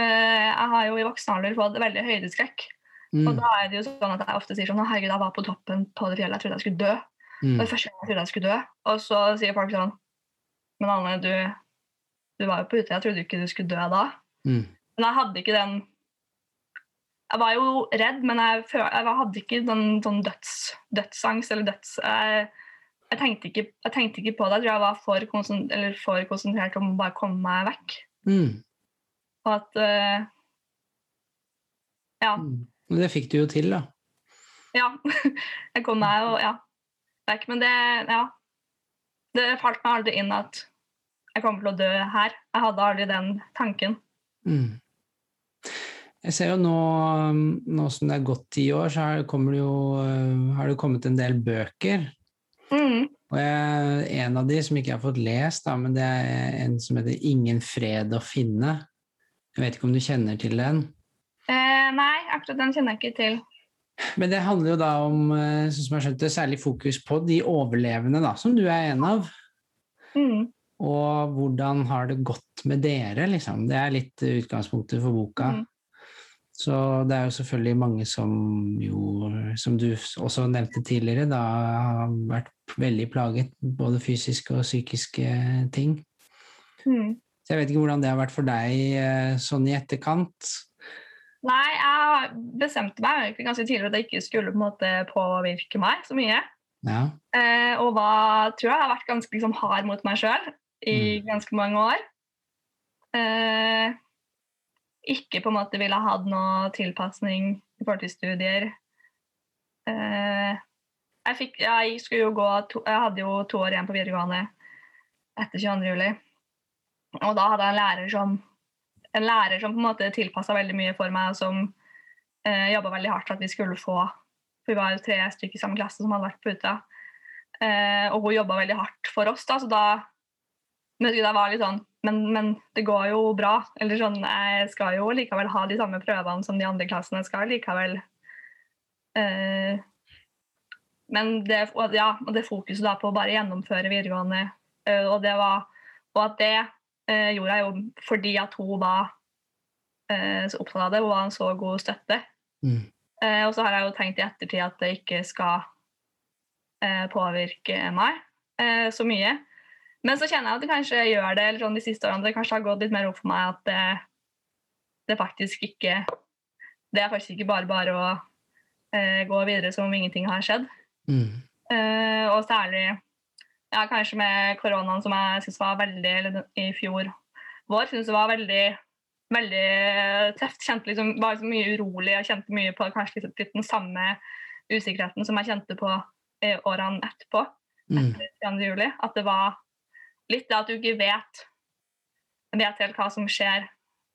Jeg har jo i voksen alder fått veldig høydeskrekk. mm, Og da er det jo sånn at jeg ofte sier sånn «Å, Herregud, jeg var på toppen på det fjellet, jeg trodde jeg skulle dø. mm, Det første gang jeg trodde jeg skulle dø. Og så sier folk sånn Men Anne, du, du var jo på Utøya, jeg trodde ikke du skulle dø da. mm, Men jeg hadde ikke den Jeg var jo redd, men jeg, jeg hadde ikke den sånn døds, dødsangst eller døds... Jeg, jeg, tenkte ikke, jeg tenkte ikke på det. Jeg tror jeg var for, konsentrert, eller for konsentrert om å bare komme meg vekk. mm, Og at uh, Ja. mm. Det fikk du jo til, da. ja. Jeg kom meg jo ja. Men det Ja. Det falt meg aldri inn at jeg kommer til å dø her. Jeg hadde aldri den tanken. Mm. Jeg ser jo nå, nå som det er gått ti år, så har, det jo, øh, har det kommet en del bøker. Mm. Og jeg, en av de som ikke jeg har fått lest, da, men det er en som heter 'Ingen fred å finne'. Jeg vet ikke om du kjenner til den? Eh, nei, akkurat den kjenner jeg ikke til. Men det handler jo da om, eh, sånn som jeg skjønte, særlig fokus på de overlevende, da, som du er en av. Mm. Og hvordan har det gått med dere, liksom. Det er litt utgangspunktet for boka. Mm. Så det er jo selvfølgelig mange som jo, som du også nevnte tidligere, da har vært veldig plaget, både fysiske og psykiske ting. Mm. Så jeg vet ikke hvordan det har vært for deg eh, sånn i etterkant. Nei, jeg bestemte meg ganske tidlig at det ikke skulle på en måte påvirke meg så mye. Ja. Eh, og var, tror jeg har vært ganske liksom, hard mot meg sjøl i ganske mange år. Eh, ikke på en måte ville ha hatt noe tilpasning i forhold til studier. Eh, jeg, fikk, jeg, skulle jo gå to, jeg hadde jo to år igjen på videregående etter 22. juli. Og da hadde jeg en lærer som en lærer som på en måte tilpassa veldig mye for meg, som eh, jobba veldig hardt for at vi skulle få For vi var jo tre stykker i samme klasse som hadde vært på Utøya. Eh, og hun jobba veldig hardt for oss, da, så da men det var litt sånn men, men det går jo bra. Eller sånn, jeg skal jo likevel ha de samme prøvene som de andre klassene. Skal likevel eh, Men det, ja, det fokuset da på å bare gjennomføre videregående, eh, og var Og at det gjorde jeg jo fordi at hun var eh, så opptatt av det. Hun var en så god støtte. Mm. Eh, og så har jeg jo tenkt i ettertid at det ikke skal eh, påvirke meg eh, så mye. Men så kjenner jeg at det kanskje gjør det eller sånn de siste årene. Det kanskje har gått litt mer opp for meg at det, det faktisk ikke Det er faktisk ikke bare bare å eh, gå videre som om ingenting har skjedd. Mm. Eh, og særlig ja, kanskje med koronaen som jeg syns var veldig Eller i fjor vår syns jeg var veldig veldig tøft. Kjente liksom, var så mye urolig og kjente mye på kanskje litt, litt den samme usikkerheten som jeg kjente på eh, årene etterpå. Mm. Etter 22. juli. At det var litt det at du ikke vet, vet helt hva som skjer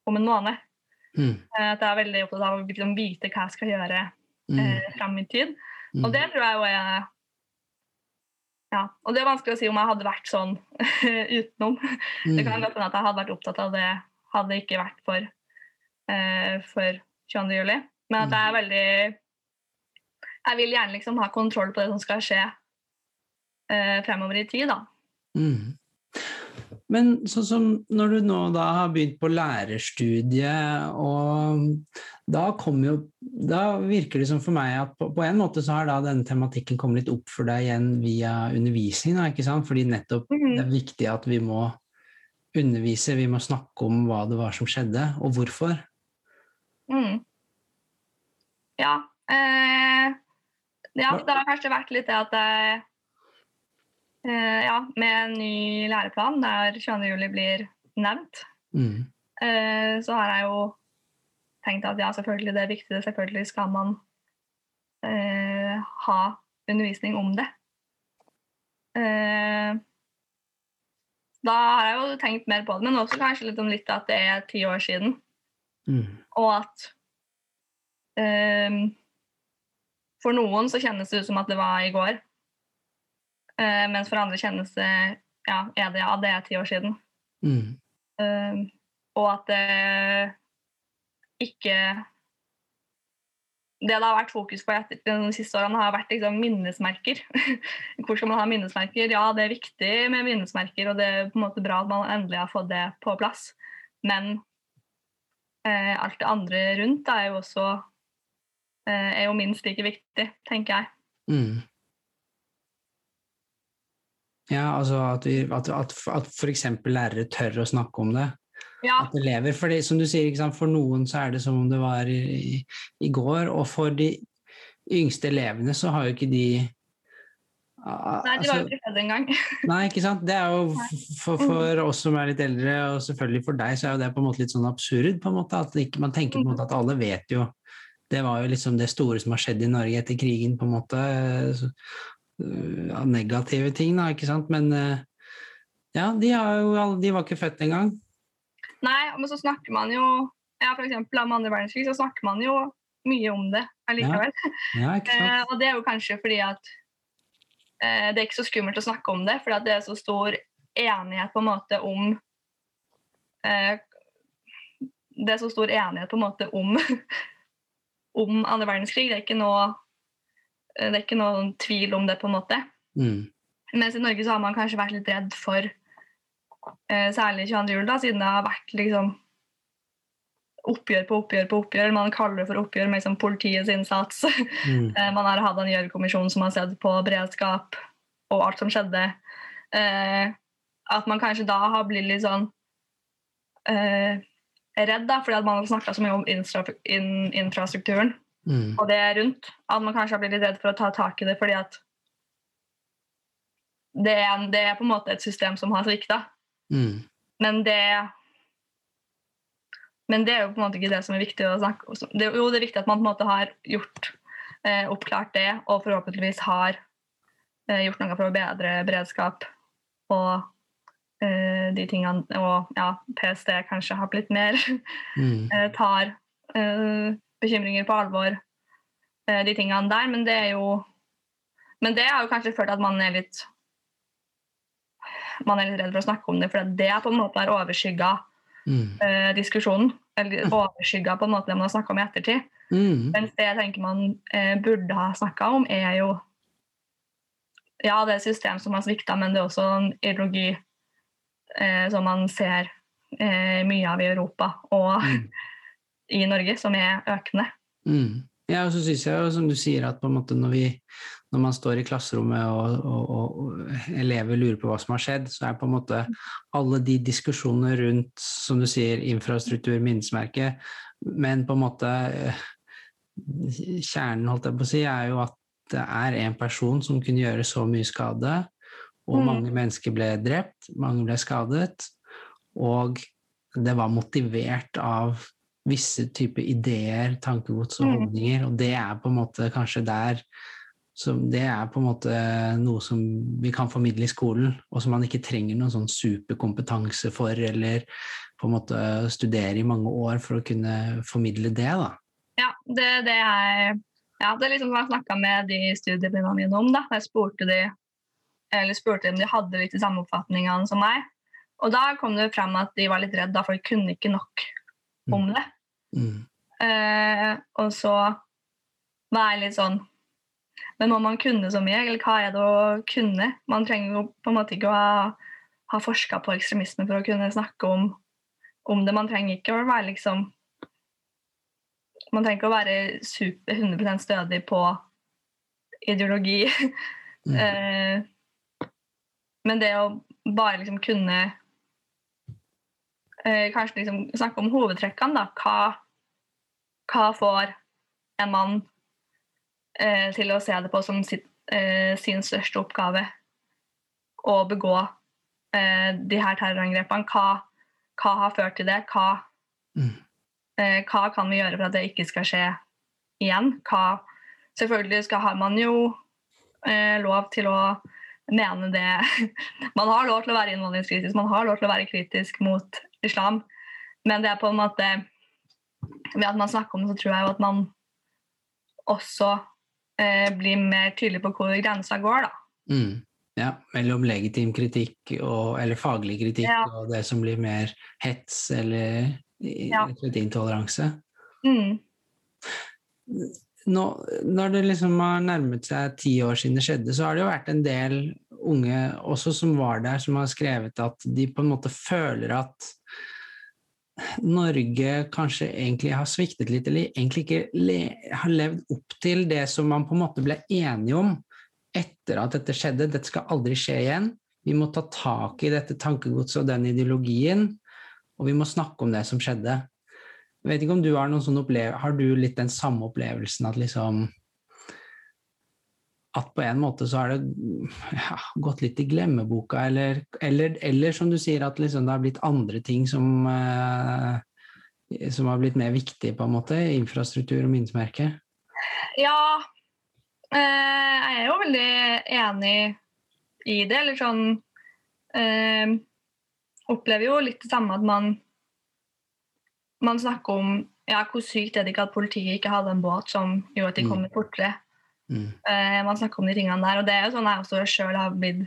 om en måned. Mm. Eh, At jeg er veldig opptatt av å liksom vite hva jeg skal gjøre Mm. eh, fram i tid. Mm. Og det tror jeg jo er Ja. Og det er vanskelig å si om jeg hadde vært sånn utenom. Det kan Mm. godt hende at jeg hadde vært opptatt av det hadde det ikke vært for, uh, for 22. juli. Men at jeg er veldig Jeg vil gjerne liksom ha kontroll på det som skal skje uh, fremover i tid, da. Mm. Men sånn som når du nå da har begynt på lærerstudiet, og da kommer jo Da virker det som for meg at på, på en måte så har da denne tematikken kommet litt opp for deg igjen via undervisning, da, ikke sant? Fordi nettopp Mhm. det er viktig at vi må undervise, vi må snakke om hva det var som skjedde, og hvorfor. Mm. Ja. Eh, ja, det har kanskje vært litt det at jeg eh, Ja, med en ny læreplan der 22. juli blir nevnt, Mm. eh, så har jeg jo tenkt at ja, selvfølgelig det er viktig, selvfølgelig skal man eh, ha undervisning om det. Eh, da har jeg jo tenkt mer på det, men også kanskje litt om litt at det er ti år siden. Mm. Og at ehm, For noen så kjennes det ut som at det var i går. Eh, mens for andre kjennes det ja, er det, ja, det er ti år siden. Mm. Ehm, og at det ikke Det det har vært fokus på etter, de siste årene, har vært liksom minnesmerker. Hvor skal man ha minnesmerker? Ja, det er viktig med minnesmerker, og det er på en måte bra at man endelig har fått det på plass. Men eh, alt det andre rundt er jo også eh, er jo minst like viktig, tenker jeg. Mm. Ja, altså at, vi, at, at, at f.eks. lærere tør å snakke om det. Ja, At elever, for det, som du sier, ikke sant? for noen så er det som om det var i, i, går, og for de yngste elevene så har jo ikke de Nei, de var jo altså- ikke født engang. Nei, ikke sant. Det er jo for, for oss som er litt eldre, og selvfølgelig for deg, så er jo det på en måte litt sånn absurd. på en måte, At ikke, man tenker på en måte at alle vet jo Det var jo liksom det store som har skjedd i Norge etter krigen, på en måte. Øh, negative ting, da, ikke sant. Men uh, ja, de, har jo, de var ikke født engang. Nei, men så snakker man jo ja, for eksempel om andre verdenskrig, så snakker man jo mye om det allikevel. Ja, Ja. Eh, og det er jo kanskje fordi at eh, det er ikke så skummelt å snakke om det, fordi at det er så stor enighet på en måte om eh, Det er så stor enighet på en måte om om andre verdenskrig. Det er ikke noe det er ikke noen tvil om det, på en måte. Mm. Mens i Norge så har man kanskje vært litt redd for eh, særlig 22. juli, da, siden det har vært liksom oppgjør på oppgjør på oppgjør. Man kaller det for oppgjør med liksom, politiets innsats. Mm. Eh, man har hatt en Gjørv-kommisjon som har sett på beredskap og alt som skjedde. Eh, at man kanskje da har blitt litt sånn eh, redd, da, fordi at man har snakka så mye om infra in infrastrukturen Mm. og det rundt. At man kanskje har blitt litt redd for å ta tak i det fordi at det er, en- det er på en måte et system som har svikta. Mm. Men det Men det er jo på en måte ikke det som er viktig å snakke om. Det, jo, det er viktig at man på en måte har gjort eh, oppklart det, og forhåpentligvis har eh, gjort noe for å bedre beredskap og eh, de tingene Og ja, PST kanskje har blitt mer Mm. eh, tar eh, bekymringer på alvor, eh, de tingene der. Men det er jo Men det har jo kanskje ført til at man er litt man er litt redd for å snakke om det, for det på en måte har overskygga Mm. eh, diskusjonen. Eller overskygga på en måte det man har snakka om i ettertid. Mm. Mens det jeg tenker man eh, burde ha snakka om, er jo Ja, det er et system som har svikta, men det er også en ideologi eh, som man ser eh, mye av i Europa og Mm. I Norge, som er økende. Mm. Ja, og så syns jeg jo, som du sier, at på en måte når, vi, når man står i klasserommet og, og, og elever lurer på hva som har skjedd, så er på en måte alle de diskusjonene rundt, som du sier, infrastruktur, minnesmerke, men på en måte eh, Kjernen, holdt jeg på å si, er jo at det er en person som kunne gjøre så mye skade, og Mm. mange mennesker ble drept, mange ble skadet, og det var motivert av visse typer ideer, tankegods og Mm. holdninger, og det er på en måte kanskje der som det er på en måte noe som vi kan formidle i skolen, og som man ikke trenger noen sånn superkompetanse for, eller på en måte studere i mange år for å kunne formidle det, da. Ja, det, det er ja, det er liksom som jeg snakka med de studievenninnene mine om. da. Jeg spurte de, eller spurte om de hadde litt de samme oppfatningene som meg. Og da kom det frem at de var litt redd, da, for de kunne ikke nok om det. Mm. Eh, og så være litt sånn Men må man kunne så mye, eller hva er det å kunne? Man trenger jo på en måte ikke å ha, ha forska på ekstremisme for å kunne snakke om, om det. Man trenger ikke å være liksom Man trenger ikke å være super 100 stødig på ideologi. Mm. eh, men det å bare liksom kunne Kanskje liksom snakke om hovedtrekkene, da. Hva, hva får en mann eh, til å se det på som sitt, eh, sin største oppgave å begå eh, de her terrorangrepene. Hva, hva har ført til det? Hva, Mm. eh, hva kan vi gjøre for at det ikke skal skje igjen? Hva, selvfølgelig skal, har man jo eh, lov til å mene det Man har lov til å være innvandringskritisk, man har lov til å være kritisk mot islam, men det er på en måte Ved at man snakker om det, så tror jeg jo at man også eh, blir mer tydelig på hvor grensa går, da. Mm. Ja, mellom legitim kritikk og, eller faglig kritikk Ja. og det som blir mer hets eller Ja. intoleranse. Mm. Nå, når det liksom har nærmet seg ti år siden det skjedde, så har det jo vært en del unge også som var der, som har skrevet at de på en måte føler at Norge kanskje egentlig har sviktet litt, eller egentlig ikke le har levd opp til det som man på en måte ble enige om etter at dette skjedde. Dette skal aldri skje igjen. Vi må ta tak i dette tankegodset og den ideologien, og vi må snakke om det som skjedde. Jeg vet ikke om du har noen sånn opplevelse, Har du litt den samme opplevelsen at liksom At på en måte så har det ja, gått litt i glemmeboka, eller, eller, eller som du sier, at liksom det har blitt andre ting som eh, som har blitt mer viktig, på en måte? Infrastruktur og minnesmerke? Ja, eh, jeg er jo veldig enig i det. Eller sånn eh, Opplever jo litt det samme at man man snakker om ja, hvor sykt er det ikke at politiet ikke hadde en båt som gjorde at de kom Mm. fortere. Mm. Eh, man snakker om de tingene der, og det er jo sånn jeg også sjøl har blitt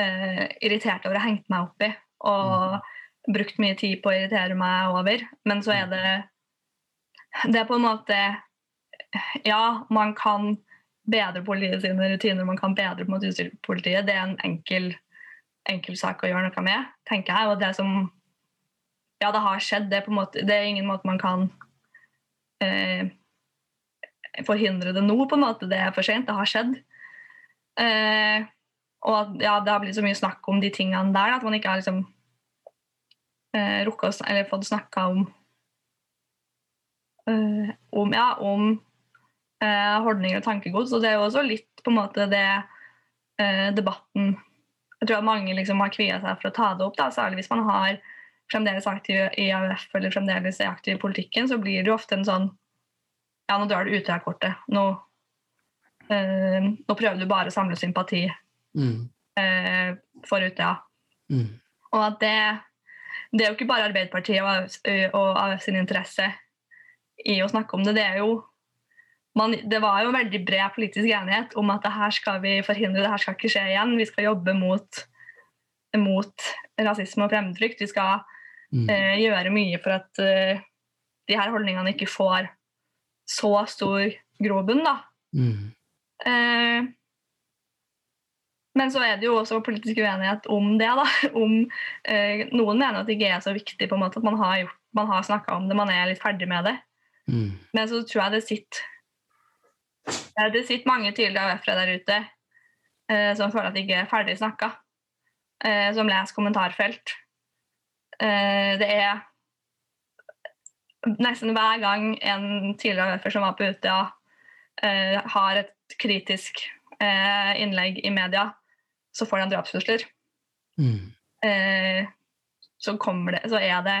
uh, irritert over og hengt meg opp i. Og brukt mye tid på å irritere meg over. Men så er det Det er på en måte Ja, man kan bedre politiet sine rutiner, man kan bedre på en måte. Det er en enkel, enkel sak å gjøre noe med, tenker jeg. Og det som Ja, det har skjedd. Det er, på en måte, det er ingen måte man kan eh, forhindre det nå, på en måte. Det er for sent. Det har skjedd. Eh, og at ja, det har blitt så mye snakk om de tingene der at man ikke har liksom eh, rukket å eller fått snakka om eh, om, ja, om eh, holdninger og tankegods. Og det er jo også litt på en måte det eh, debatten Jeg tror at mange liksom har kvia seg for å ta det opp, da, særlig hvis man har fremdeles aktiv i AUF eller fremdeles er aktiv i politikken, så blir det jo ofte en sånn Ja, nå drar du Utøya-kortet. Nå, eh, nå prøver du bare å samle sympati Mm. eh, for Utøya. Mm. Og at det, det er jo ikke bare Arbeiderpartiet og og, og sin interesse i å snakke om det. Det, er jo, man, det var jo veldig bred politisk enighet om at det her skal vi forhindre, det her skal ikke skje igjen. Vi skal jobbe mot, mot rasisme og fremmedfrykt. Vi skal Mm. eh, gjøre mye for at eh, de her holdningene ikke får så stor grobunn. da. Mm. Eh, men så er det jo også politisk uenighet om det. da. Om, eh, noen mener at det ikke er så viktig, på en måte, at man har, gjort, man har snakka om det, man er litt ferdig med det. Mm. Men så tror jeg det sitter, eh, det sitter mange tidligere AUF-ere der ute eh, som føler at de ikke er ferdig snakka. Eh, som leser kommentarfelt. Det er nesten hver gang en tidligere AUF-er som var på Utøya, eh, har et kritisk eh, innlegg i media, så får de drapstrusler. Mm. Eh, så, så, er det,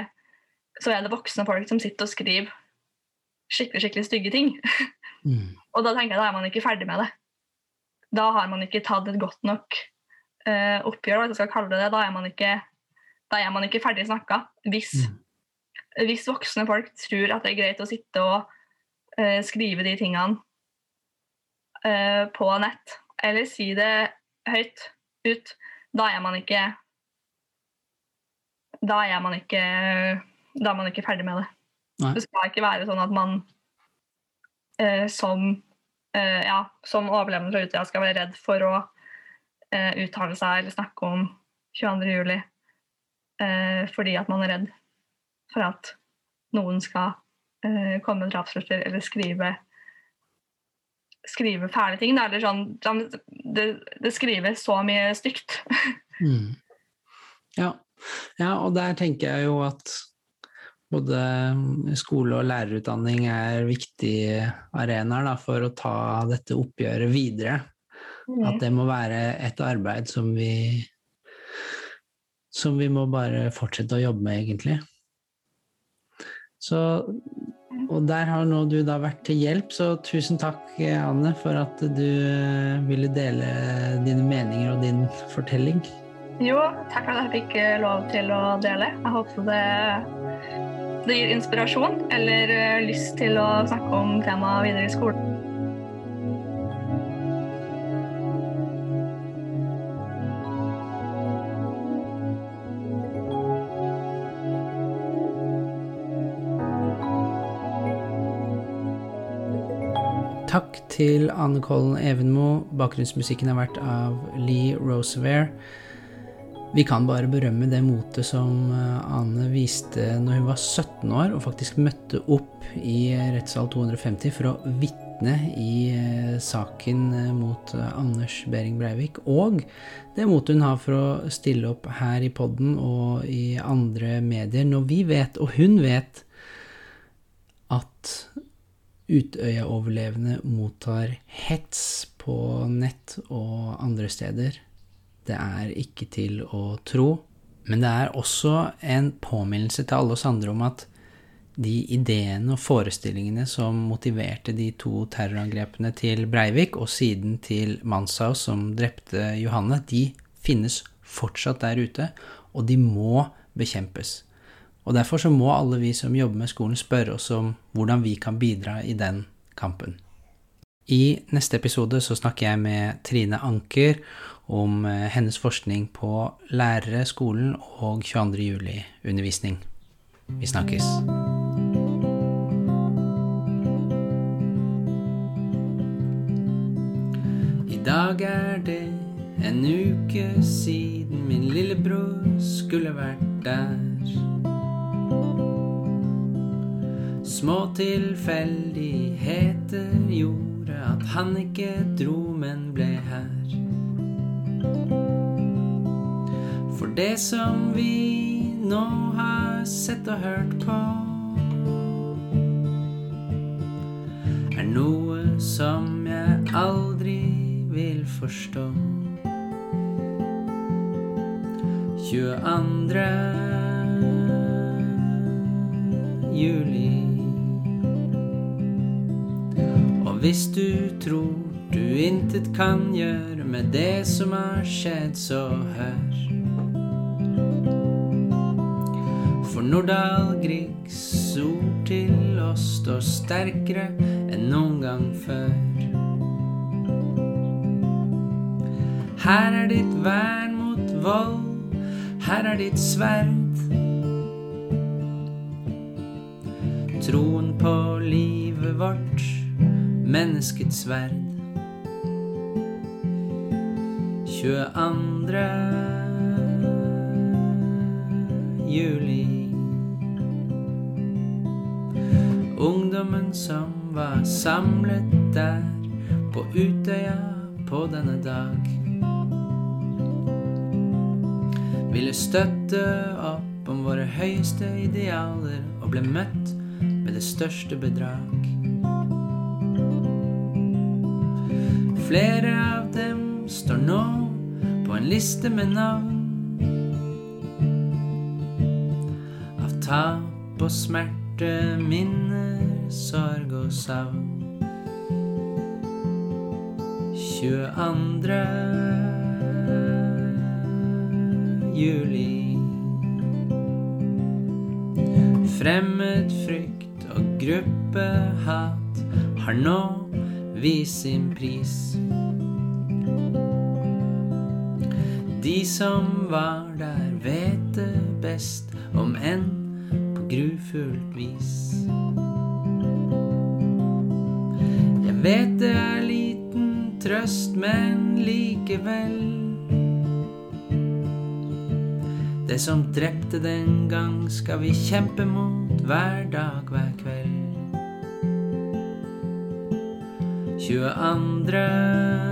så er det voksne folk som sitter og skriver skikkelig skikkelig stygge ting. Mm. Og da tenker jeg da er man ikke ferdig med det. Da har man ikke tatt et godt nok eh, oppgjør, det. Da er man ikke, da er man ikke ferdig snakka. Hvis, hvis voksne folk tror at det er greit å sitte og eh, skrive de tingene eh, på nett, eller si det høyt ut, da er man ikke Da er man ikke, da er man ikke ferdig med det. Nei. Det skal ikke være sånn at man eh, som, eh, ja, som overlevende fra Utøya skal være redd for å eh, uttale seg eller snakke om 22. juli eh, fordi at man er redd for at noen skal uh, komme med drapstrusler eller skrive skrive fæle ting. Da. Eller sånn, det, det skrives så mye stygt. Mm. Ja. ja, og der tenker jeg jo at både skole og lærerutdanning er viktige arenaer da, for å ta dette oppgjøret videre. Mm. At det må være et arbeid som vi som vi må bare fortsette å jobbe med, egentlig. Så, og der har nå du da vært til hjelp, så tusen takk, Anne, for at du eh, ville dele dine meninger og din fortelling. Jo, takk for at jeg fikk eh, lov til å dele. Jeg håper det, det gir inspirasjon eller eh, lyst til å snakke om temaet videre i skolen. Takk til Anne Kollen Evenmo. Bakgrunnsmusikken har vært av Lee Rosevere. Vi kan bare berømme det motet som Anne Ane viste når hun var 17 år og faktisk møtte opp i rettssal 250 for å vitne i eh, saken eh, mot Anders Behring Breivik. Og det motet hun har for å stille opp her i podden og i andre medier når vi vet, og hun vet, at Utøya-overlevende mottar hets på nett og andre steder. Det er ikke til å tro. Men det er også en påminnelse til alle oss andre om at de ideene og forestillingene som motiverte de to terrorangrepene til Breivik, og siden til Manshaus som drepte Johanne, de finnes fortsatt der ute, og de må bekjempes. Og derfor så må alle vi som jobber med skolen spørre oss om hvordan vi kan bidra i den kampen. I neste episode så snakker jeg med Trine Anker om hennes forskning på lærere, skolen og 22. juli-undervisning. Vi snakkes. I dag er det en uke siden min lillebror skulle vært der. Små tilfeldigheter gjorde at han ikke dro, men ble her. For det som vi nå har sett og hørt på, er noe som jeg aldri vil forstå. 22. juli. Hvis du tror du intet kan gjøre med det som har skjedd, så hør. For Nordahl Griegs ord til oss står sterkere enn noen gang før. Her er ditt vern mot vold, her er ditt sverd. Troen på livet vårt, menneskets verd. 22. juli. Ungdommen som var samlet der på Utøya på denne dag. Ville støtte opp om våre høyeste idealer og ble møtt med det største bedrag. Flere av dem står nå på en liste med navn. Av tap og smerte, minner, sorg og savn. 22. juli. Fremmed frykt og gruppehat har nå vist sin pris. De som var der, vet det best, om enn på grufullt vis. Jeg vet det er liten trøst, men likevel. Det som drepte den gang, skal vi kjempe mot hver dag, hver kveld. 22.